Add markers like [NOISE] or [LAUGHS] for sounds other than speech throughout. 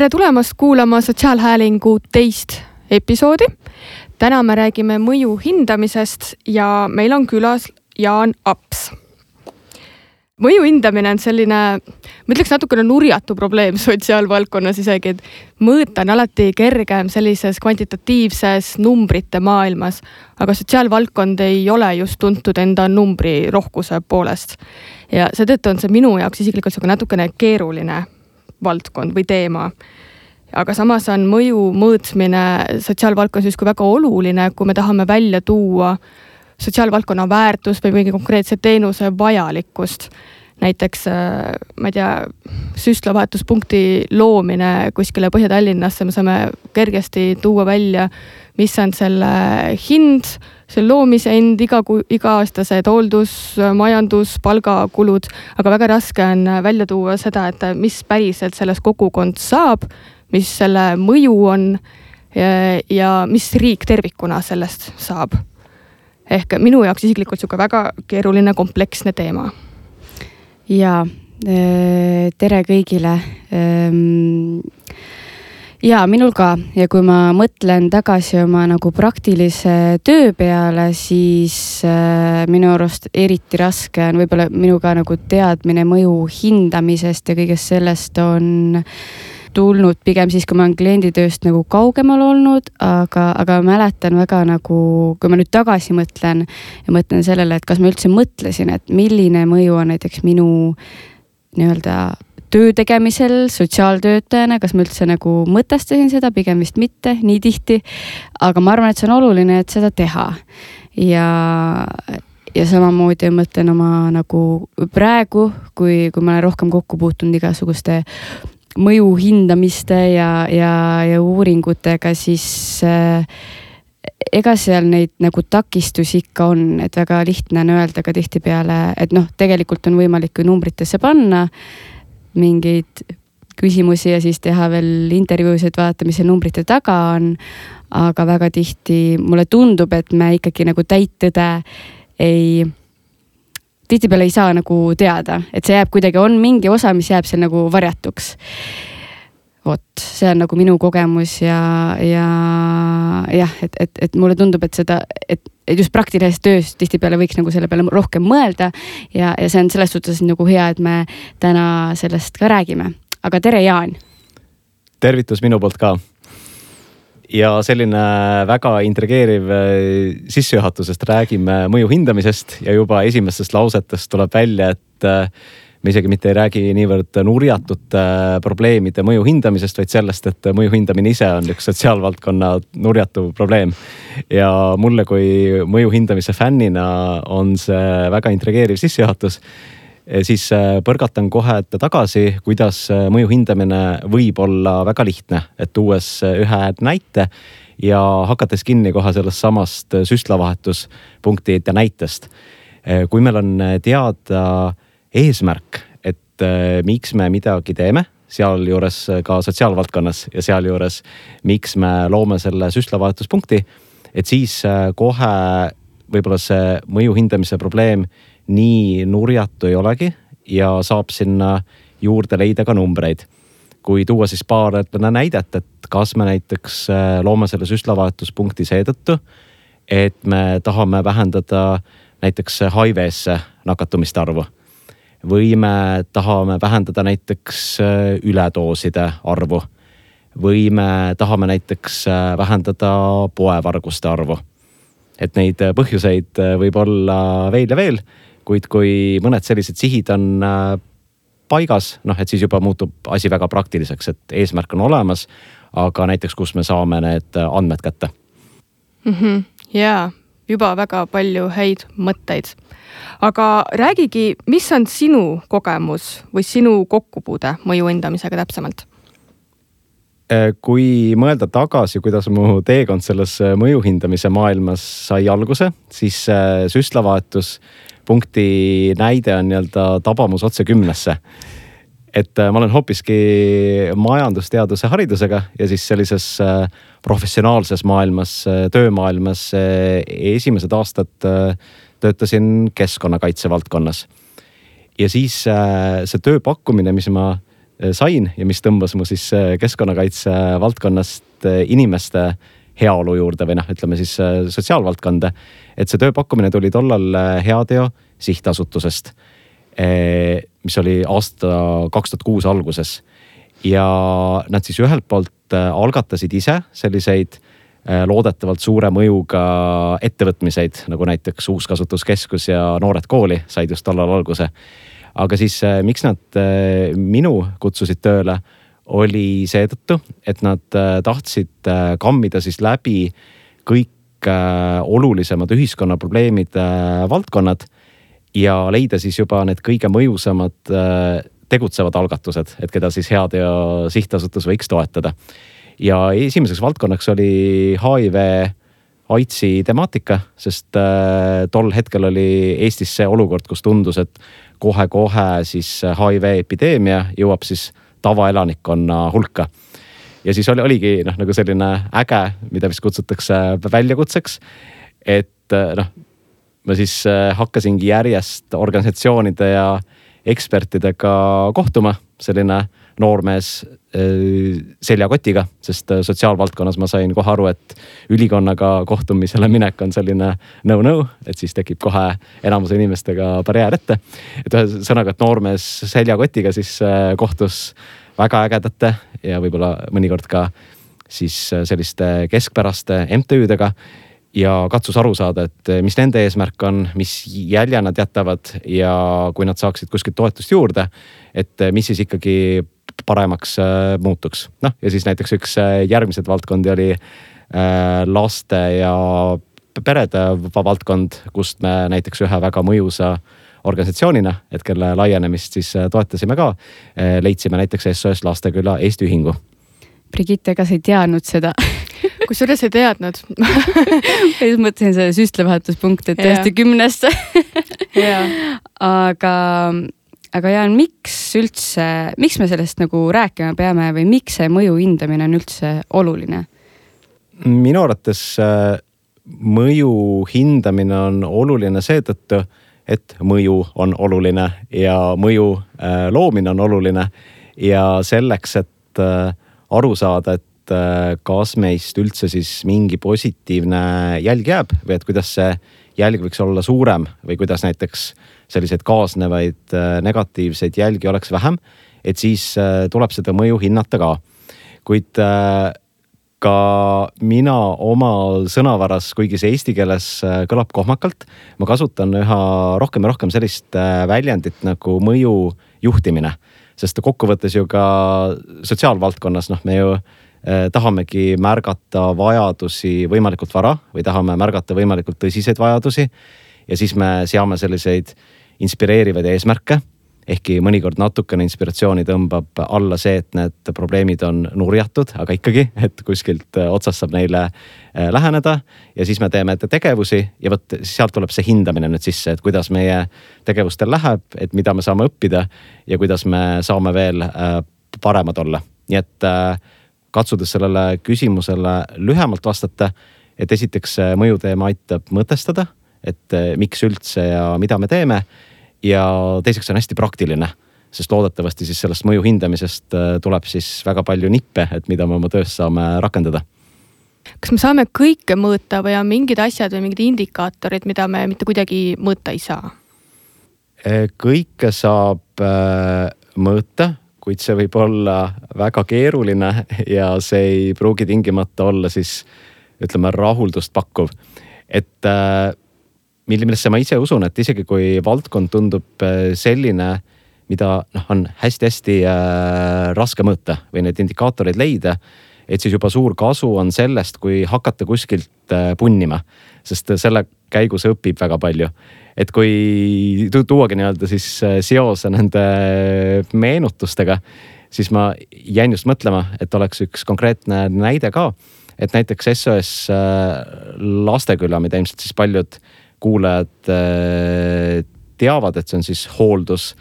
tere tulemast kuulama Sotsiaalhäälingu teist episoodi. täna me räägime mõju hindamisest ja meil on külas Jaan Aps. mõju hindamine on selline, ma ütleks natukene nurjatu probleem sotsiaalvaldkonnas isegi, et mõõta on alati kergem sellises kvantitatiivses numbrite maailmas, aga sotsiaalvaldkond ei ole just tuntud enda numbrirohkuse poolest. ja seetõttu on see minu jaoks isiklikult sihuke natukene keeruline valdkond või teema. aga samas on mõju mõõtmine sotsiaalvaldkonnas justkui väga oluline, kui me tahame välja tuua sotsiaalvaldkonna väärtust või mingi konkreetse teenuse vajalikkust. näiteks ma ei tea, süstlavahetuspunkti loomine kuskile Põhja-Tallinnasse, me saame kergesti tuua välja, mis on selle hind see loomise hind, iga, iga-aastased hooldus, majandus, palgakulud, aga väga raske on välja tuua seda, et mis päriselt sellest kogukond saab, mis selle mõju on ja, ja mis riik tervikuna sellest saab. ehk minu jaoks isiklikult sihuke väga keeruline kompleksne teema. ja tere kõigile ehm, ja minul ka. Ja kui ma mõtlen tagasi oma nagu praktilise töö peale, siis äh, minu arust eriti raske on võib-olla minuga nagu teadmine mõju hindamisest ja kõigest sellest on tulnud pigem siis, kui ma olen klienditööst nagu kaugemal olnud, aga, aga mäletan väga nagu, kui ma nüüd tagasi mõtlen ja mõtlen sellele, et kas ma üldse mõtlesin, et milline mõju on näiteks minu nii-öelda töö tegemisel sotsiaaltöötajana, kas ma üldse nagu mõtestasin seda, pigem vist mitte nii tihti. aga ma arvan, et see on oluline, et seda teha ja, ja samamoodi mõtlen oma nagu praegu, kui, kui ma olen rohkem kokku puutunud igasuguste mõju hindamiste ja, ja, ja uuringutega, siis äh, ega seal neid nagu takistusi ikka on, et väga lihtne on öelda ka tihtipeale, et noh, tegelikult on võimalik ju numbritesse panna mingeid küsimusi ja siis teha veel intervjuusid, vaadata, mis seal numbrite taga on. aga väga tihti mulle tundub, et me ikkagi nagu täit tõde ei, tihtipeale ei saa nagu teada, et see jääb kuidagi, on mingi osa, mis jääb seal nagu varjatuks vot, see on nagu minu kogemus ja, ja jah, et, et, et mulle tundub, et seda, et, et just praktilises töös tihtipeale võiks nagu selle peale rohkem mõelda. ja, ja see on selles suhtes nagu hea, et me täna sellest ka räägime, aga tere, Jaan. tervitus minu poolt ka. ja selline väga intrigeeriv äh, sissejuhatusest räägime mõju hindamisest ja juba esimestest lausetest tuleb välja, et äh, me isegi mitte ei räägi niivõrd nurjatute äh, probleemide mõju hindamisest, vaid sellest, et mõju hindamine ise on üks sotsiaalvaldkonna nurjatu probleem. ja mulle kui mõju hindamise fännina on see väga intrigeeriv sissejuhatus siis äh, põrgatan kohe tagasi, kuidas äh, mõju hindamine võib olla väga lihtne, et tuues ühe näite ja hakates kinni kohe sellest samast süstlavahetuspunktide näitest. kui meil on teada eesmärk, et äh, miks me midagi teeme, sealjuures ka sotsiaalvaldkonnas ja sealjuures, miks me loome selle süstlavahetuspunkti. et siis äh, kohe võib-olla see mõju hindamise probleem nii nurjatu ei olegi ja saab sinna juurde leida ka numbreid. kui tuua siis paar näidet, et kas me näiteks äh, loome selle süstlavahetuspunkti seetõttu, et me tahame vähendada näiteks HIV-sse nakatumiste arvu või me tahame vähendada näiteks äh, üledooside arvu. või me tahame näiteks äh, vähendada poevarguste arvu. et neid äh, põhjuseid võib olla veel ja veel, kuid kui mõned sellised sihid on paigas, noh, et siis juba muutub asi väga praktiliseks, et eesmärk on olemas, aga näiteks, kus me saame need andmed kätte mm. -hmm. ja juba väga palju häid mõtteid aga räägigi, mis on sinu kogemus või sinu kokkupuude mõju hindamisega täpsemalt? Äh, kui mõelda tagasi, kuidas mu teekond selles äh, mõju hindamise maailmas sai alguse, siis äh, süstlavahetuspunkti näide on nii-öelda tabamus otse kümnesse et ma olen hoopiski majandusteaduse haridusega ja siis sellises professionaalses maailmas, töömaailmas esimesed aastad töötasin keskkonnakaitse valdkonnas. ja siis äh, see töö pakkumine, mis ma sain ja mis tõmbas mu siis keskkonnakaitse valdkonnast inimeste heaolu juurde või noh, ütleme siis sotsiaalvaldkonda. et see tööpakkumine tuli tollal Heateo sihtasutusest, mis oli aasta kaks tuhat kuus alguses ja nad siis ühelt poolt algatasid ise selliseid Äh, loodetavalt suure mõjuga ettevõtmiseid, nagu näiteks Uuskasutuskeskus ja Noored Kooli said just tollal alguse. aga siis äh, miks nad äh, minu kutsusid tööle, oli seetõttu, et nad tahtsid kammida siis läbi kõik olulisemad ühiskonnaprobleemide valdkonnad ja leida siis juba need kõige mõjusamad tegutsevad algatused, et keda siis Heateo sihtasutus võiks toetada ja esimeseks valdkonnaks oli HIV AIDSi temaatika, sest äh, tol hetkel oli Eestis see olukord, kus tundus, et kohe-kohe siis HIV epideemia jõuab siis tavaelanikkonna hulka. ja siis oli, oligi noh, nagu selline äge, mida vist kutsutakse väljakutseks. et äh, noh, ma siis äh, hakkasingi järjest organisatsioonide ja ekspertidega kohtuma, selline noormees äh, seljakotiga, sest äh, sotsiaalvaldkonnas ma sain kohe aru, et ülikonnaga kohtumisele minek on selline no-no, et siis tekib kohe enamuse inimestega barjäär ette. et ühesõnaga, et noormees seljakotiga siis äh, kohtus väga ägedate ja võib-olla mõnikord ka siis selliste keskpäraste MTÜ-dega ja katsus aru saada, et mis nende eesmärk on, mis jälje nad jätavad ja kui nad saaksid kuskilt toetust juurde, et mis siis ikkagi paremaks äh, muutuks. noh, ja siis näiteks üks järgmiseid valdkondi oli laste ja perede valdkond, kust me näiteks ühe väga mõjusa organisatsioonina, et kelle laienemist siis toetasime ka, leidsime näiteks SOS Lasteküla Eesti Ühingu. Brigitte, kas ei teadnud seda? [LAUGHS] Kusjuures ei teadnud. [LAUGHS] Ma just mõtlesin see süstlevahetuspunkt, et tõesti kümnest aga aga Jaan, miks üldse, miks me sellest nagu rääkima peame või miks see mõju hindamine on üldse oluline? minu arvates äh, mõju hindamine on oluline seetõttu, et mõju on oluline ja mõju äh, loomine on oluline. ja selleks, et äh, aru saada, et kas meist üldse siis mingi positiivne jälg jääb või et kuidas see jälg võiks olla suurem või kuidas näiteks selliseid kaasnevaid äh, negatiivseid jälgi oleks vähem. et siis äh, tuleb seda mõju hinnata ka. kuid äh, ka mina oma sõnavaras, kuigi see eesti keeles kõlab kohmakalt, ma kasutan üha rohkem ja rohkem sellist väljendit nagu mõju juhtimine. Sest kokkuvõttes ju ka sotsiaalvaldkonnas, noh, me ju tahamegi märgata vajadusi võimalikult vara või tahame märgata võimalikult tõsiseid vajadusi. ja siis me seame selliseid inspireerivaid eesmärke. Ehkki mõnikord natukene inspiratsiooni tõmbab alla see, et need probleemid on nurjatud, aga ikkagi, et kuskilt äh, otsast saab neile äh, läheneda. ja siis me teeme tegevusi ja vot sealt tuleb see hindamine nüüd sisse, et kuidas meie tegevustel läheb, et mida me saame õppida ja kuidas me saame veel äh, paremad olla. nii et katsudes sellele küsimusele lühemalt vastata, et esiteks mõjuteema aitab mõtestada, et miks üldse ja mida me teeme ja teiseks on hästi praktiline, sest loodetavasti siis sellest mõju hindamisest äh, tuleb siis väga palju nippe, et mida me oma töös saame rakendada kas me saame kõike mõõta või on mingid asjad või mingid indikaatorid, mida me mitte kuidagi mõõta ei saa? Äh, kõike saab äh, mõõta, kuid see võib olla väga keeruline ja see ei pruugi tingimata olla siis ütleme rahuldust pakkuv. et millesse ma ise usun, et isegi kui valdkond tundub äh, selline, mida noh, on hästi-hästi äh, raske mõõta või neid indikaatoreid leida. et siis juba suur kasu on sellest, kui hakata kuskilt äh, punnima, sest selle käigus õpib väga palju. et kui tu tuuagi nii-öelda siis äh, seose nende meenutustega, siis ma jäin just mõtlema, et oleks üks konkreetne näide ka et näiteks SOS äh, Lasteküla, mida ilmselt siis paljud kuulajad äh, teavad, et see on siis hooldus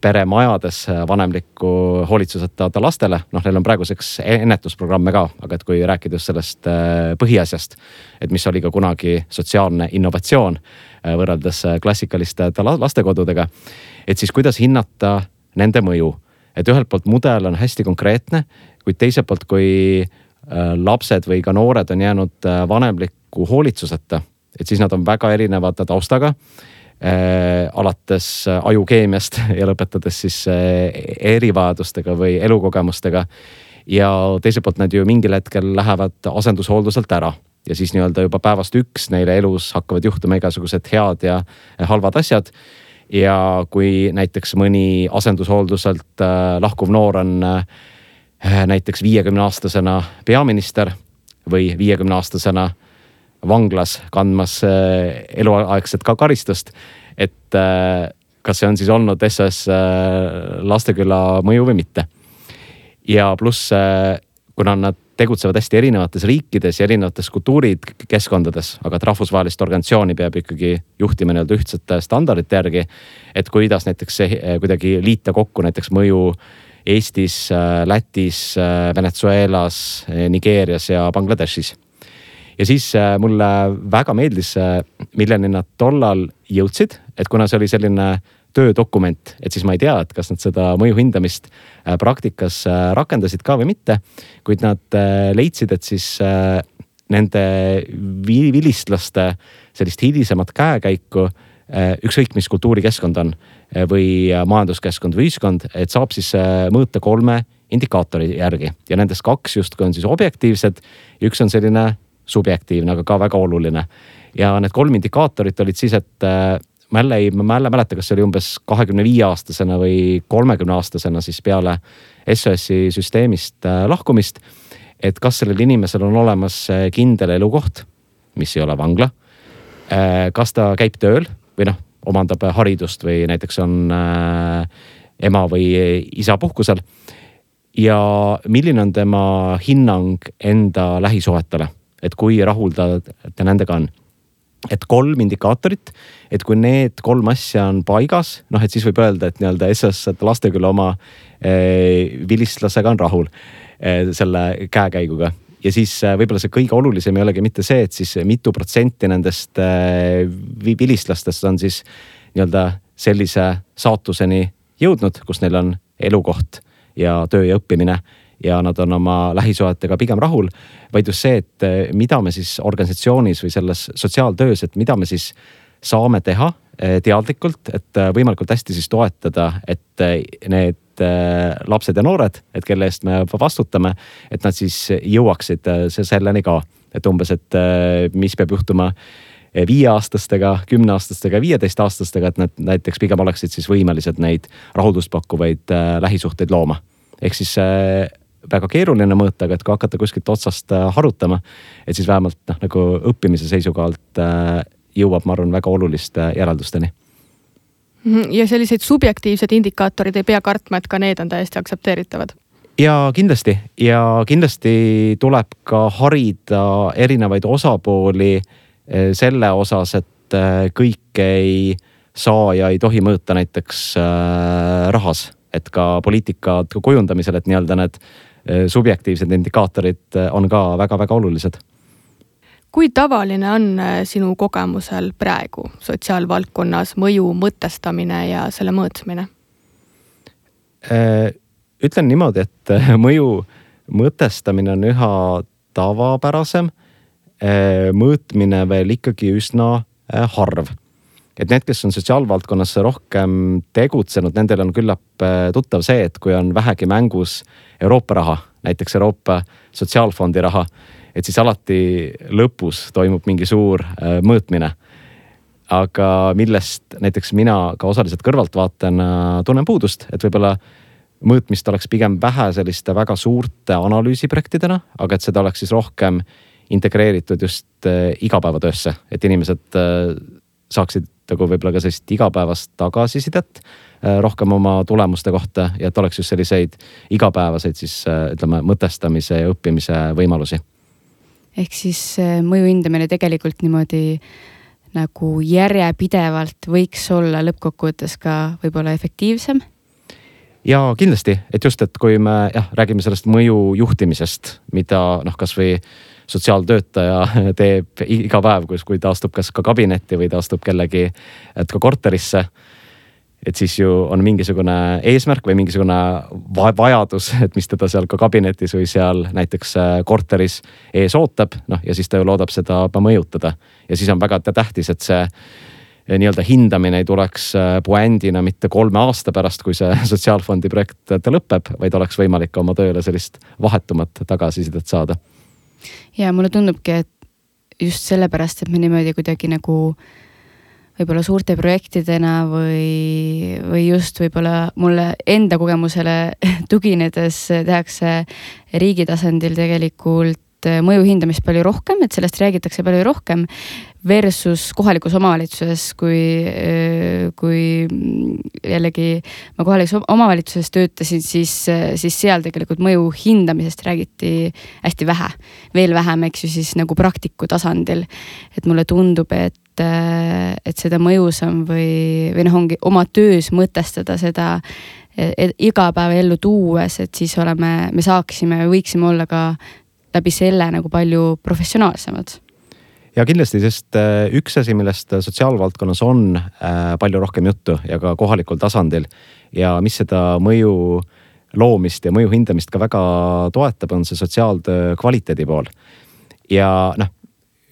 peremajades vanemliku hoolitsuseta lastele, noh, neil on praeguseks ennetusprogramme ka, aga et kui rääkida just sellest äh, põhiasjast, et mis oli ka kunagi sotsiaalne innovatsioon äh, võrreldes klassikaliste lastekodudega. et siis kuidas hinnata nende mõju, et ühelt poolt mudel on hästi konkreetne, kuid teiselt poolt, kui lapsed või ka noored on jäänud vanemliku hoolitsuseta, et siis nad on väga erinevate taustaga äh,. alates ajukeemiast [LAUGHS] ja lõpetades siis äh, erivajadustega või elukogemustega. ja teiselt poolt nad ju mingil hetkel lähevad asendushoolduselt ära ja siis nii-öelda juba päevast üks neile elus hakkavad juhtuma igasugused head ja halvad asjad ja kui näiteks mõni asendushoolduselt äh, lahkuv noor on äh, näiteks viiekümne aastasena peaminister või viiekümne aastasena vanglas kandmas äh, eluaegset ka karistust. et kas see on siis olnud SOS Lasteküla mõju või mitte. ja pluss kuna nad tegutsevad hästi erinevates riikides ja erinevates kultuurikeskkondades, aga et rahvusvahelist organisatsiooni peab ikkagi juhtima nii-öelda ühtsete standardite järgi. et kuidas näiteks see eh, kuidagi liita kokku näiteks mõju Eestis, Lätis, Venezuelas, Nigeerias ja Bangladeshis. Ja siis mulle väga meeldis, milleni nad tollal jõudsid, et kuna see oli selline töödokument, et siis ma ei tea, et kas nad seda mõju hindamist äh, praktikas äh, rakendasid ka või mitte. kuid nad äh, leidsid, et siis nende vilistlaste sellist hilisemat käekäiku, ükskõik mis kultuurikeskkond on või majanduskeskkond või ühiskond, et saab siis mõõta kolme indikaatori järgi ja nendest kaks justkui on siis objektiivsed ja üks on selline subjektiivne, aga ka väga oluline. ja need kolm indikaatorit olid siis, et ma jälle ei, ma jälle ei mäleta, kas see oli umbes kahekümne viie aastasena või kolmekümne aastasena siis peale SOS-i süsteemist äh, lahkumist. et kas sellel inimesel on olemas äh, kindel elukoht, mis ei ole vangla. Äh, kas ta käib tööl või noh, omandab haridust või näiteks on ema või isa puhkusel. ja milline on tema hinnang enda lähisuhetele, et kui rahul ta, ta nendega on. Et kolm indikaatorit, et kui need kolm asja on paigas, noh, et siis võib öelda, et nii-öelda SS Lasteküla oma eh, vilistlasega on rahul eh, selle käekäiguga. Ja siis eh, võib-olla see kõige olulisem ei olegi mitte see, et siis mitu protsenti nendest eh, vilistlastest on siis nii-öelda sellise saatuseni jõudnud, kus neil on elukoht ja töö ja õppimine ja nad on oma lähisuhetega pigem rahul. vaid just see, et eh, mida me siis organisatsioonis või selles sotsiaaltöös, et mida me siis saame teha eh, teadlikult, et eh, võimalikult hästi siis toetada, et need lapsed ja noored, et kelle eest me vastutame, et nad siis jõuaksid selleni ka, et umbes, et mis peab juhtuma viieaastastega, kümneaastastega, viieteistaastastega, et nad näiteks pigem oleksid siis võimelised neid rahuldust pakkuvaid lähisuhteid looma. ehk siis väga keeruline mõõta, aga et kui hakata kuskilt otsast äh, harutama, et siis vähemalt noh, nagu õppimise seisukohalt äh, jõuab, ma arvan, väga oluliste järeldusteni. Mhm, ja selliseid subjektiivsed indikaatorid ei pea kartma, et ka need on täiesti aktsepteeritavad? ja kindlasti ja kindlasti tuleb ka harida erinevaid osapooli äh, selle osas, et kõike ei saa ja ei tohi mõõta näiteks rahas, et ka poliitika kujundamisel, et nii-öelda need Äh, subjektiivsed indikaatorid äh, on ka väga-väga olulised. kui tavaline on äh, sinu kogemusel praegu sotsiaalvaldkonnas mõju mõtestamine ja selle mõõtmine? ütlen niimoodi, et [LAUGHS] mõju mõtestamine on üha tavapärasem. mõõtmine veel ikkagi üsna harv et need, kes on sotsiaalvaldkonnas rohkem tegutsenud, nendel on küllap tuttav see, et kui on vähegi mängus Euroopa raha, näiteks Euroopa Sotsiaalfondi raha, et siis alati lõpus toimub mingi suur äh, mõõtmine. aga millest näiteks mina ka osaliselt kõrvaltvaatajana tunnen puudust, et võib-olla mõõtmist oleks pigem vähe selliste väga suurte analüüsiprojektidena, aga et seda oleks siis rohkem integreeritud just äh, igapäevatöösse, et inimesed äh, saaksid nagu võib-olla ka sellist igapäevast tagasisidet Äh, rohkem oma tulemuste kohta ja et oleks just selliseid igapäevaseid siis äh, ütleme mõtestamise ja õppimise võimalusi. ehk siis äh, mõju hindamine tegelikult niimoodi nagu järjepidevalt võiks olla lõppkokkuvõttes ka võib-olla efektiivsem? ja kindlasti, et just, et kui me jah, räägime sellest mõju juhtimisest, mida noh, kasvõi sotsiaaltöötaja [LAUGHS] teeb iga päev, kus, kui ta astub kas ka kabinetti või ta astub kellegi, et ka korterisse et siis ju on mingisugune eesmärk või mingisugune va vajadus, et mis teda seal ka kabinetis või seal näiteks äh, korteris ees ootab, noh ja siis ta ju loodab seda mõjutada. ja siis on väga tähtis, et see äh, nii-öelda hindamine ei tuleks äh, puändina mitte kolme aasta pärast, kui see [LAUGHS] sotsiaalfondi projekt lõpeb, vaid oleks võimalik oma tööle sellist vahetumat tagasisidet saada. Ja mulle tundubki, et just sellepärast, et me niimoodi kuidagi nagu võib-olla suurte projektidena või, või just võib-olla mulle enda kogemusele [LAUGHS] tuginedes tehakse riigi tasandil tegelikult mõju hindamist palju rohkem, et sellest räägitakse palju rohkem versus kohalikus omavalitsuses, kui, kui jällegi ma kohalikus omavalitsuses töötasin, siis, siis seal tegelikult mõju hindamisest räägiti hästi vähe. veel vähem, eks ju, siis nagu praktiku tasandil. et mulle tundub, et et, et seda mõjusam või, või noh, ongi oma töös mõtestada seda igapäevaellu tuues, et siis oleme, me saaksime, võiksime olla ka läbi selle nagu palju professionaalsemad ja kindlasti, sest äh, üks asi, millest sotsiaalvaldkonnas on äh, palju rohkem juttu ja ka kohalikul tasandil ja mis seda mõju loomist ja mõju hindamist ka väga toetab, on see sotsiaaltöö kvaliteedi pool. ja noh,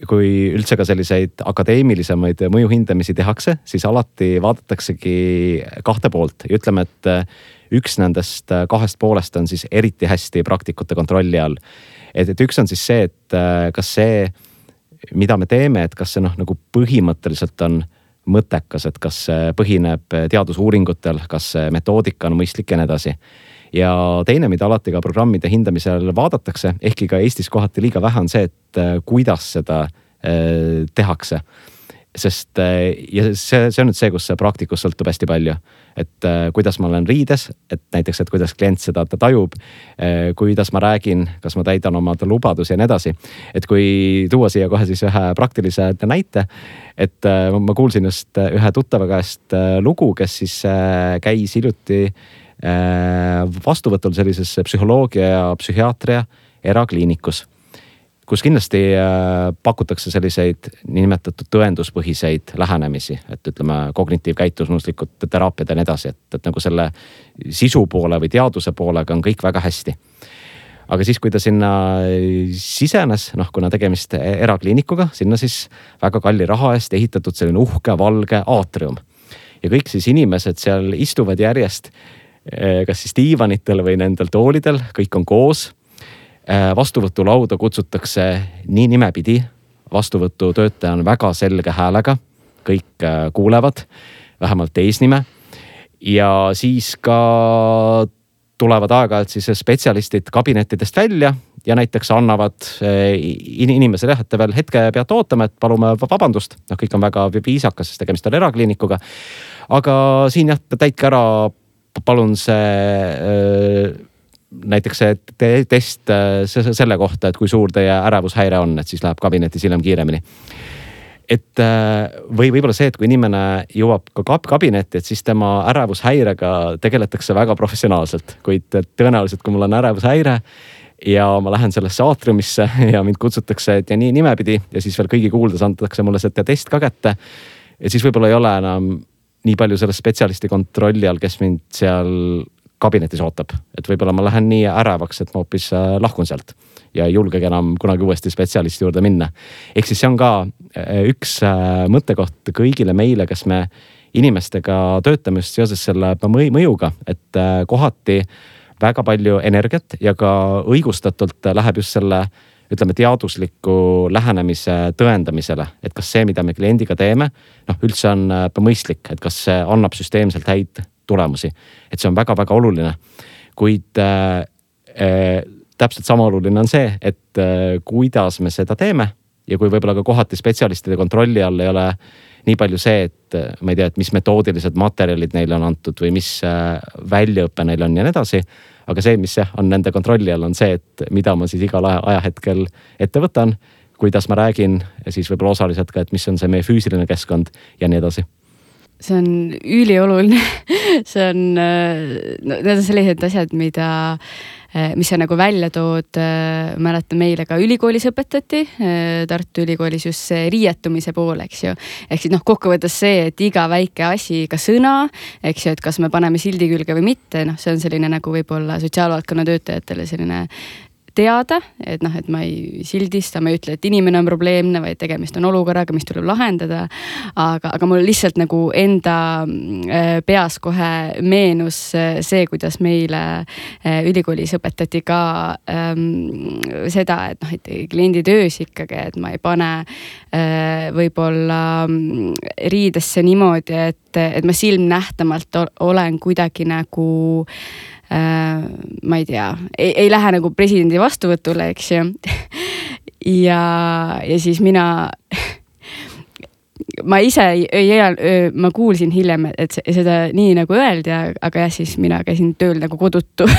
kui üldse ka selliseid akadeemilisemaid mõjuhindamisi tehakse, siis alati vaadataksegi kahte poolt ja ütleme, et äh, üks nendest äh, kahest poolest on siis eriti hästi praktikute kontrolli all. et, et üks on siis see, et äh, kas see, mida me teeme, et kas see noh, nagu põhimõtteliselt on mõttekas, et kas see põhineb teadusuuringutel, kas see metoodika on mõistlik ja nii edasi ja teine, mida alati ka programmide hindamisel vaadatakse, ehkki ka Eestis kohati liiga vähe, on see, et äh, kuidas seda tehakse sest äh, ja see, see on nüüd see, kus see praktikust sõltub hästi palju. et äh, kuidas ma olen riides, et näiteks, et kuidas klient seda ta tajub äh,. kuidas ma räägin, kas ma täidan oma lubadusi ja nii edasi. et kui tuua siia kohe siis ühe praktilise näite. et ma kuulsin just ühe tuttava käest lugu, kes siis käis hiljuti vastuvõtul sellises psühholoogia ja psühhiaatria erakliinikus, kus kindlasti äh, pakutakse selliseid niinimetatud tõenduspõhiseid lähenemisi, et ütleme, kognitiivkäitumuslikud teraapiad ja nii edasi, et, et nagu selle sisu poole või teaduse poolega on kõik väga hästi aga siis, kui ta sinna sisenes, noh, kuna tegemist erakliinikuga, sinna siis väga kalli raha eest ehitatud selline uhke valge aatrium. ja kõik siis inimesed seal istuvad järjest Eh, kas siis diivanitel või nendel toolidel, kõik on koos. Eh, vastuvõtulauda kutsutakse nii nimepidi, vastuvõtutöötaja on väga selge häälega, kõik eh, kuulevad, vähemalt eesnime. ja siis ka tulevad aeg-ajalt siis spetsialistid kabinettidest välja ja näiteks annavad inimesele jah, et te veel hetke peate ootama, et palume vabandust, noh, kõik on väga viisakas, sest tegemist on erakliinikuga. aga siin jah, täitke ära palun see näiteks see test selle kohta, et kui suur teie ärevushäire on, et siis läheb kabinetis hiljem kiiremini. et või võib-olla see, et kui inimene jõuab ka kabinetti, et siis tema ärevushäirega tegeletakse väga professionaalselt, kuid tõenäoliselt, kui mul on ärevushäire ja ma lähen sellesse aatriumisse [LAUGHS] ja mind kutsutakse, et ja nii nimepidi ja siis veel kõigi kuuldes antakse mulle see test ka kätte. ja siis võib-olla ei ole enam nii palju selle spetsialisti kontrolli all, kes mind seal kabinetis ootab. et võib-olla ma lähen nii ärevaks, et ma hoopis äh, lahkun sealt ja ei julgegi enam kunagi uuesti spetsialisti juurde minna. ehk siis see on ka äh, üks äh, mõttekoht kõigile meile, kes me inimestega töötame just seoses selle mõjuga, et kohati väga palju energiat ja ka õigustatult läheb just selle ütleme, teadusliku lähenemise tõendamisele, et kas see, mida me kliendiga teeme, noh, üldse on mõistlik, et kas see annab süsteemselt häid tulemusi. et see on väga-väga oluline. kuid äh, äh, täpselt sama oluline on see, et äh, kuidas me seda teeme ja kui võib-olla ka kohati spetsialistide kontrolli all ei ole nii palju see, et äh, ma ei tea, et mis metoodilised materjalid neile on antud või mis äh, väljaõpe neil on ja nii edasi aga see, mis jah, on nende kontrolli all, on see, et mida ma siis igal ajahetkel ette võtan, kuidas ma räägin siis võib-olla osaliselt ka, et mis on see meie füüsiline keskkond ja nii edasi see on ülioluline [LAUGHS] see on, no need on sellised asjad, mida Eh, mis sa nagu välja tood, eh, mäletan meile ka ülikoolis õpetati, eh, Tartu Ülikoolis just see riietumise pool, eks ju. ehk siis noh, kokkuvõttes see, et iga väike asi, ka sõna, eks ju, et kas me paneme sildi külge või mitte, noh, see on selline nagu võib-olla sotsiaalvaldkonna töötajatele selline teada, et noh, et ma ei sildista, ma ei ütle, et inimene on probleemne, vaid tegemist on olukorraga, mis tuleb lahendada. aga, aga mul lihtsalt nagu enda äh, peas kohe meenus äh, see, kuidas meile äh, ülikoolis õpetati ka ähm, seda, et noh, et kliendi töös ikkagi, et ma ei pane äh, võib-olla mm, riidesse niimoodi, et, et ma silmnähtavalt olen kuidagi nagu Äh, ma ei tea, ei lähe nagu presidendi vastuvõtule, eks ju. [LAUGHS] ja, ja siis mina [LAUGHS] ma ise ei, ei, ma kuulsin hiljem, et seda nii nagu öeldi, aga jah, siis mina käisin tööl nagu kodutu [LAUGHS]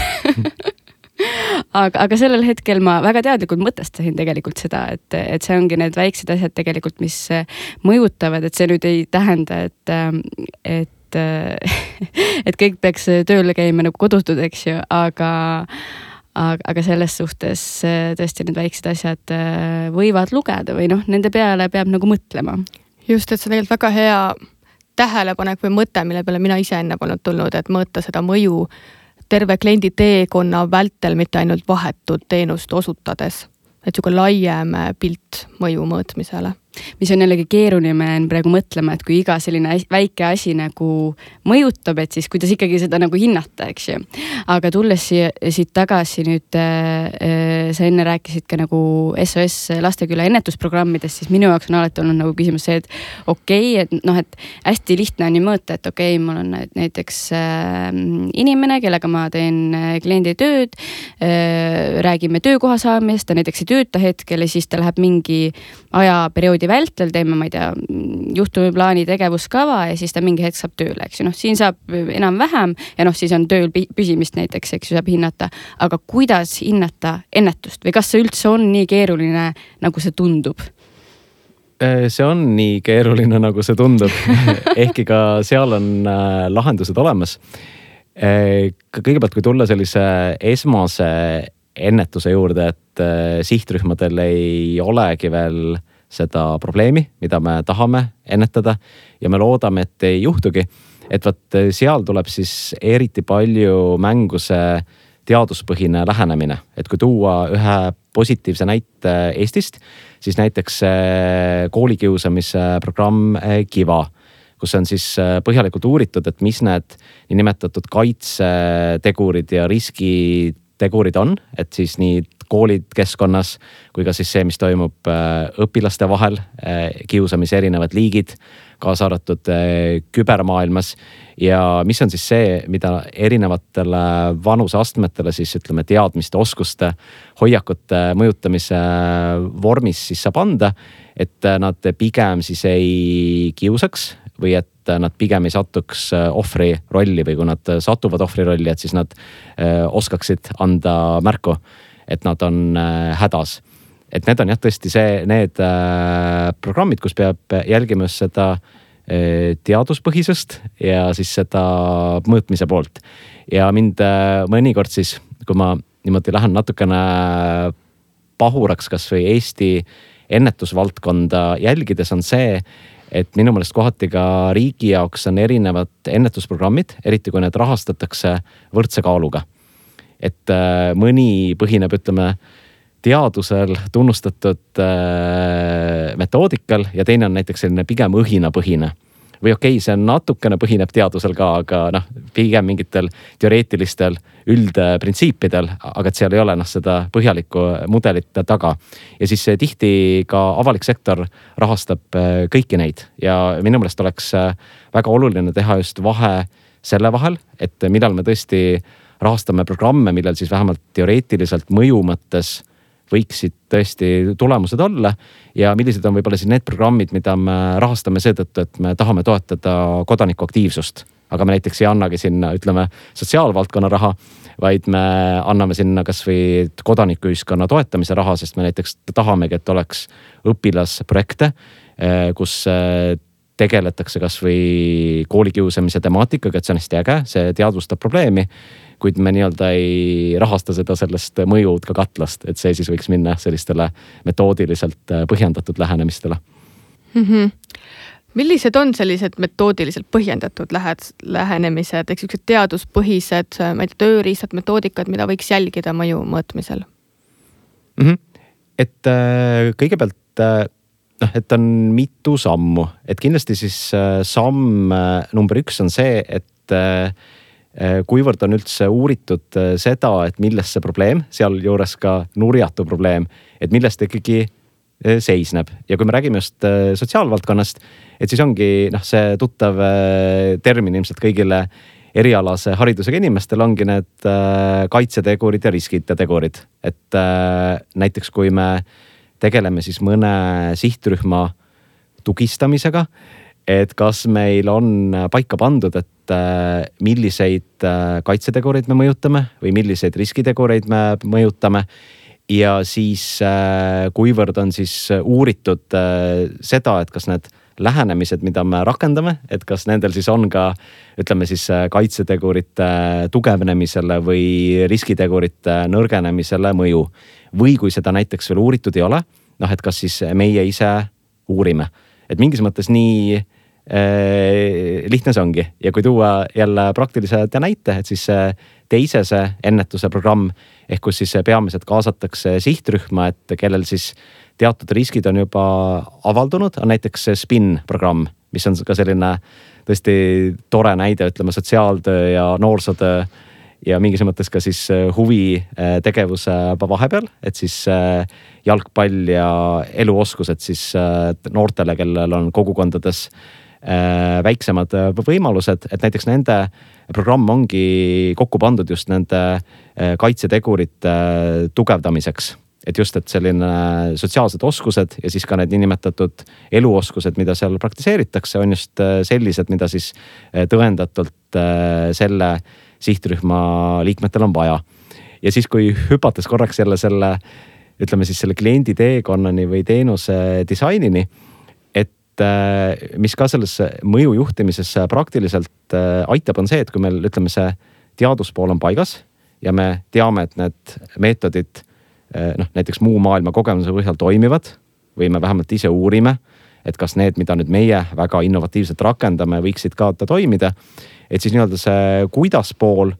aga, aga sellel hetkel ma väga teadlikult mõtestasin tegelikult seda, et, et see ongi need väiksed asjad tegelikult, mis mõjutavad, et see nüüd ei tähenda, et, et [LAUGHS] et kõik peaks tööle käima nagu kodutud, eks ju, aga aga, aga selles suhtes äh, tõesti need väiksed asjad äh, võivad lugeda või noh, nende peale peab nagu mõtlema. just, et see on tegelikult väga hea tähelepanek või mõte, mille peale mina ise enne polnud tulnud, et mõõta seda mõju terve kliendi teekonna vältel, mitte ainult vahetut teenust osutades. et niisugune laiem pilt mõju mõõtmisele mis on jällegi keeruline, ma jään praegu mõtlema, et kui iga selline väike asi nagu mõjutab, et siis kuidas ikkagi seda nagu hinnata, eks ju. aga tulles siia, siit tagasi nüüd äh,, sa enne rääkisid ka nagu SOS Lasteküla ennetusprogrammidest, siis minu jaoks on alati olnud nagu küsimus see, et okei okay,, et noh, et hästi lihtne on ju mõõta, et okei okay,, mul on näiteks äh, inimene, kellega ma teen äh, kliendi tööd äh,, räägime töökoha saamisest, ta näiteks ei tööta hetkel ja siis ta läheb mingi ajaperioodi perioodi vältel teeme, ma ei tea, juhtumiplaani tegevuskava ja siis ta mingi hetk saab tööle, eks ju, noh, siin saab enam-vähem ja noh, siis on tööl püsimist näiteks, eks ju, saab hinnata. aga kuidas hinnata ennetust või kas see üldse on nii keeruline, nagu see tundub? Äh, see on nii keeruline, nagu see tundub [LAUGHS] ehkki ka seal on äh, lahendused olemas. Äh, kõigepealt, kui tulla sellise esmase ennetuse juurde, et sihtrühmadel ei olegi veel seda probleemi, mida me tahame ennetada ja me loodame, et ei juhtugi. et vot seal tuleb siis eriti palju mängu see teaduspõhine lähenemine, et kui tuua ühe positiivse näite Eestist, siis näiteks koolikiusamise programm Kiva kus on siis põhjalikult uuritud, et mis need niinimetatud kaitsetegurid ja riskitegurid on, et siis nii koolid keskkonnas kui ka siis see, mis toimub äh, õpilaste vahel, äh, kiusamise erinevad liigid, kaasa arvatud äh, kübermaailmas. ja mis on siis see, mida erinevatele vanuseastmetele siis ütleme teadmiste, oskuste, hoiakute mõjutamise vormis siis saab anda. et nad pigem siis ei kiusaks või et nad pigem ei satuks ohvri rolli või kui nad satuvad ohvri rolli, et siis nad oskaksid anda märku et nad on äh, hädas. et need on jah, tõesti see, need äh, programmid, kus peab jälgima just seda äh, teaduspõhisust ja siis seda mõõtmise poolt. ja mind mõnikord siis, kui ma niimoodi lähen natukene pahuraks kasvõi Eesti ennetusvaldkonda jälgides, on see, et minu meelest kohati ka riigi jaoks on erinevad ennetusprogrammid, eriti kui need rahastatakse võrdse kaaluga et äh, mõni põhineb, ütleme teadusel tunnustatud äh, metoodikal ja teine on näiteks selline pigem õhinapõhine või okei okay,, see natukene põhineb teadusel ka, aga noh, pigem mingitel teoreetilistel üldprintsiipidel, aga et seal ei ole noh, seda põhjalikku mudelit taga. ja siis tihti ka avalik sektor rahastab äh, kõiki neid ja minu meelest oleks väga oluline teha just vahe selle vahel, et millal me tõesti rahastame programme, millel siis vähemalt teoreetiliselt mõju mõttes võiksid tõesti tulemused olla. ja millised on võib-olla siis need programmid, mida me rahastame seetõttu, et me tahame toetada kodanikuaktiivsust. aga me näiteks ei annagi sinna, ütleme sotsiaalvaldkonna raha, vaid me anname sinna kasvõi kodanikuühiskonna toetamise raha, sest me näiteks tahamegi, et oleks õpilasprojekte, kus tegeletakse kasvõi koolikiusamise temaatikaga, et see on hästi äge, see teadvustab probleemi. kuid me nii-öelda ei rahasta seda sellest mõjud ka katlast, et see siis võiks minna sellistele metoodiliselt põhjendatud lähenemistele mm. -hmm millised on sellised metoodiliselt põhjendatud lähed, lähenemised ehk siuksed teaduspõhised, ma ei tea, tööriistad, metoodikad, mida võiks jälgida mõju mõõtmisel mm? -hmm. et äh, kõigepealt äh, noh, et on mitu sammu, et kindlasti siis äh, samm äh, number üks on see, et äh, kuivõrd on üldse uuritud seda, et milles see probleem, sealjuures ka nurjatu probleem, et milles ta ikkagi seisneb. Ja kui me räägime just sotsiaalvaldkonnast, et siis ongi noh, see tuttav termin ilmselt kõigile erialase haridusega inimestel ongi need kaitsetegurid ja riskid ja tegurid, et näiteks kui me tegeleme siis mõne sihtrühma tugistamisega. et kas meil on paika pandud, et äh, milliseid äh, kaitsetegureid me mõjutame või milliseid riskitegureid me mõjutame ja siis äh, kuivõrd on siis uuritud seda, et kas need lähenemised, mida me rakendame, et kas nendel siis on ka ütleme siis kaitsetegurite tugevnemisele või riskitegurite nõrgenemisele mõju või kui seda näiteks veel uuritud ei ole, noh, et kas siis meie ise uurime, et mingis mõttes nii äh, lihtne see ongi. Ja kui tuua jälle praktilise näite, et siis teisese ennetuse programm ehk kus siis peamiselt kaasatakse sihtrühma, et kellel siis teatud riskid on juba avaldunud, on näiteks SPIN programm, mis on ka selline tõesti tore näide, ütleme sotsiaaltöö ja noorsootöö ja mingis mõttes ka siis äh, huvitegevuse vahepeal, et siis äh, jalgpall ja eluoskused siis äh, noortele, kellel on kogukondades väiksemad võimalused, et näiteks nende programm ongi kokku pandud just nende kaitsetegurite tugevdamiseks. Et just, et selline sotsiaalsed oskused ja siis ka need niinimetatud eluoskused, mida seal praktiseeritakse, on just sellised, mida siis tõendatult selle sihtrühma liikmetel on vaja. ja siis, kui hüpates korraks jälle selle, ütleme siis selle kliendi teekonnani või teenuse disainini, et äh, mis ka selles mõju juhtimises praktiliselt äh, aitab, on see, et kui meil ütleme, see teaduspool on paigas ja me teame, et need meetodid äh, noh, näiteks muu maailma kogemuse põhjal toimivad või me vähemalt ise uurime, et kas need, mida nüüd meie väga innovatiivselt rakendame, võiksid ka toimida et siis nii-öelda see kuidas pool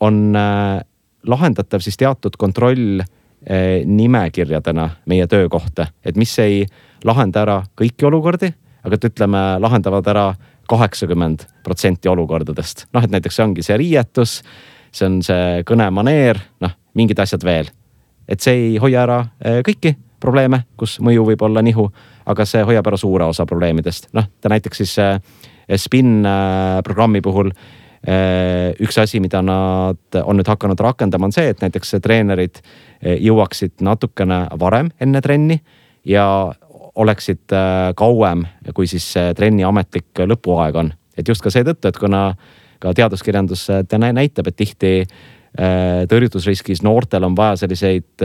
on äh, lahendatav siis teatud kontroll äh, nimekirjadena meie töö kohta, et mis ei lahenda ära kõiki olukordi, aga et ütleme, lahendavad ära kaheksakümmend protsenti olukordadest. noh, et näiteks see ongi see riietus, see on see kõnemaneer, noh, mingid asjad veel. et see ei hoia ära äh, kõiki probleeme, kus mõju võib olla nihu, aga see hoiab ära suure osa probleemidest. noh, ta näiteks siis Spin äh, programmi puhul äh, üks asi, mida nad on nüüd hakanud rakendama, on see, et näiteks treenerid jõuaksid natukene varem enne trenni ja oleksid kauem, kui siis trenni ametlik lõpuaeg on. et just ka seetõttu, et kuna ka teaduskirjandus näitab, et tihti tõrjutusriskis noortel on vaja selliseid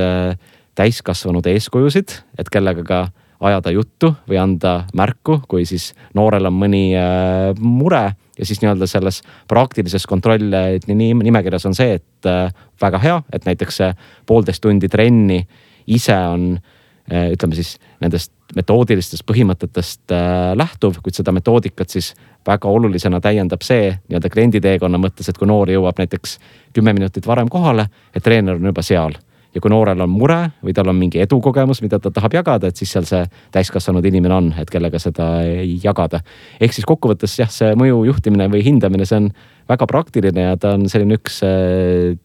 täiskasvanud eeskujusid, et kellega ka ajada juttu või anda märku, kui siis noorel on mõni äh, mure ja siis nii-öelda selles praktilises kontrollnimekirjas on see, et äh, väga hea, et näiteks see poolteist tundi trenni ise on äh, ütleme siis nendest metoodilistest põhimõtetest lähtuv, kuid seda metoodikat siis väga olulisena täiendab see nii-öelda klienditeekonna mõttes, et kui noor jõuab näiteks kümme minutit varem kohale, et treener on juba seal ja kui noorel on mure või tal on mingi edukogemus, mida ta tahab jagada, et siis seal see täiskasvanud inimene on, et kellega seda jagada. ehk siis kokkuvõttes jah, see mõju juhtimine või hindamine, see on väga praktiline ja ta on selline üks äh,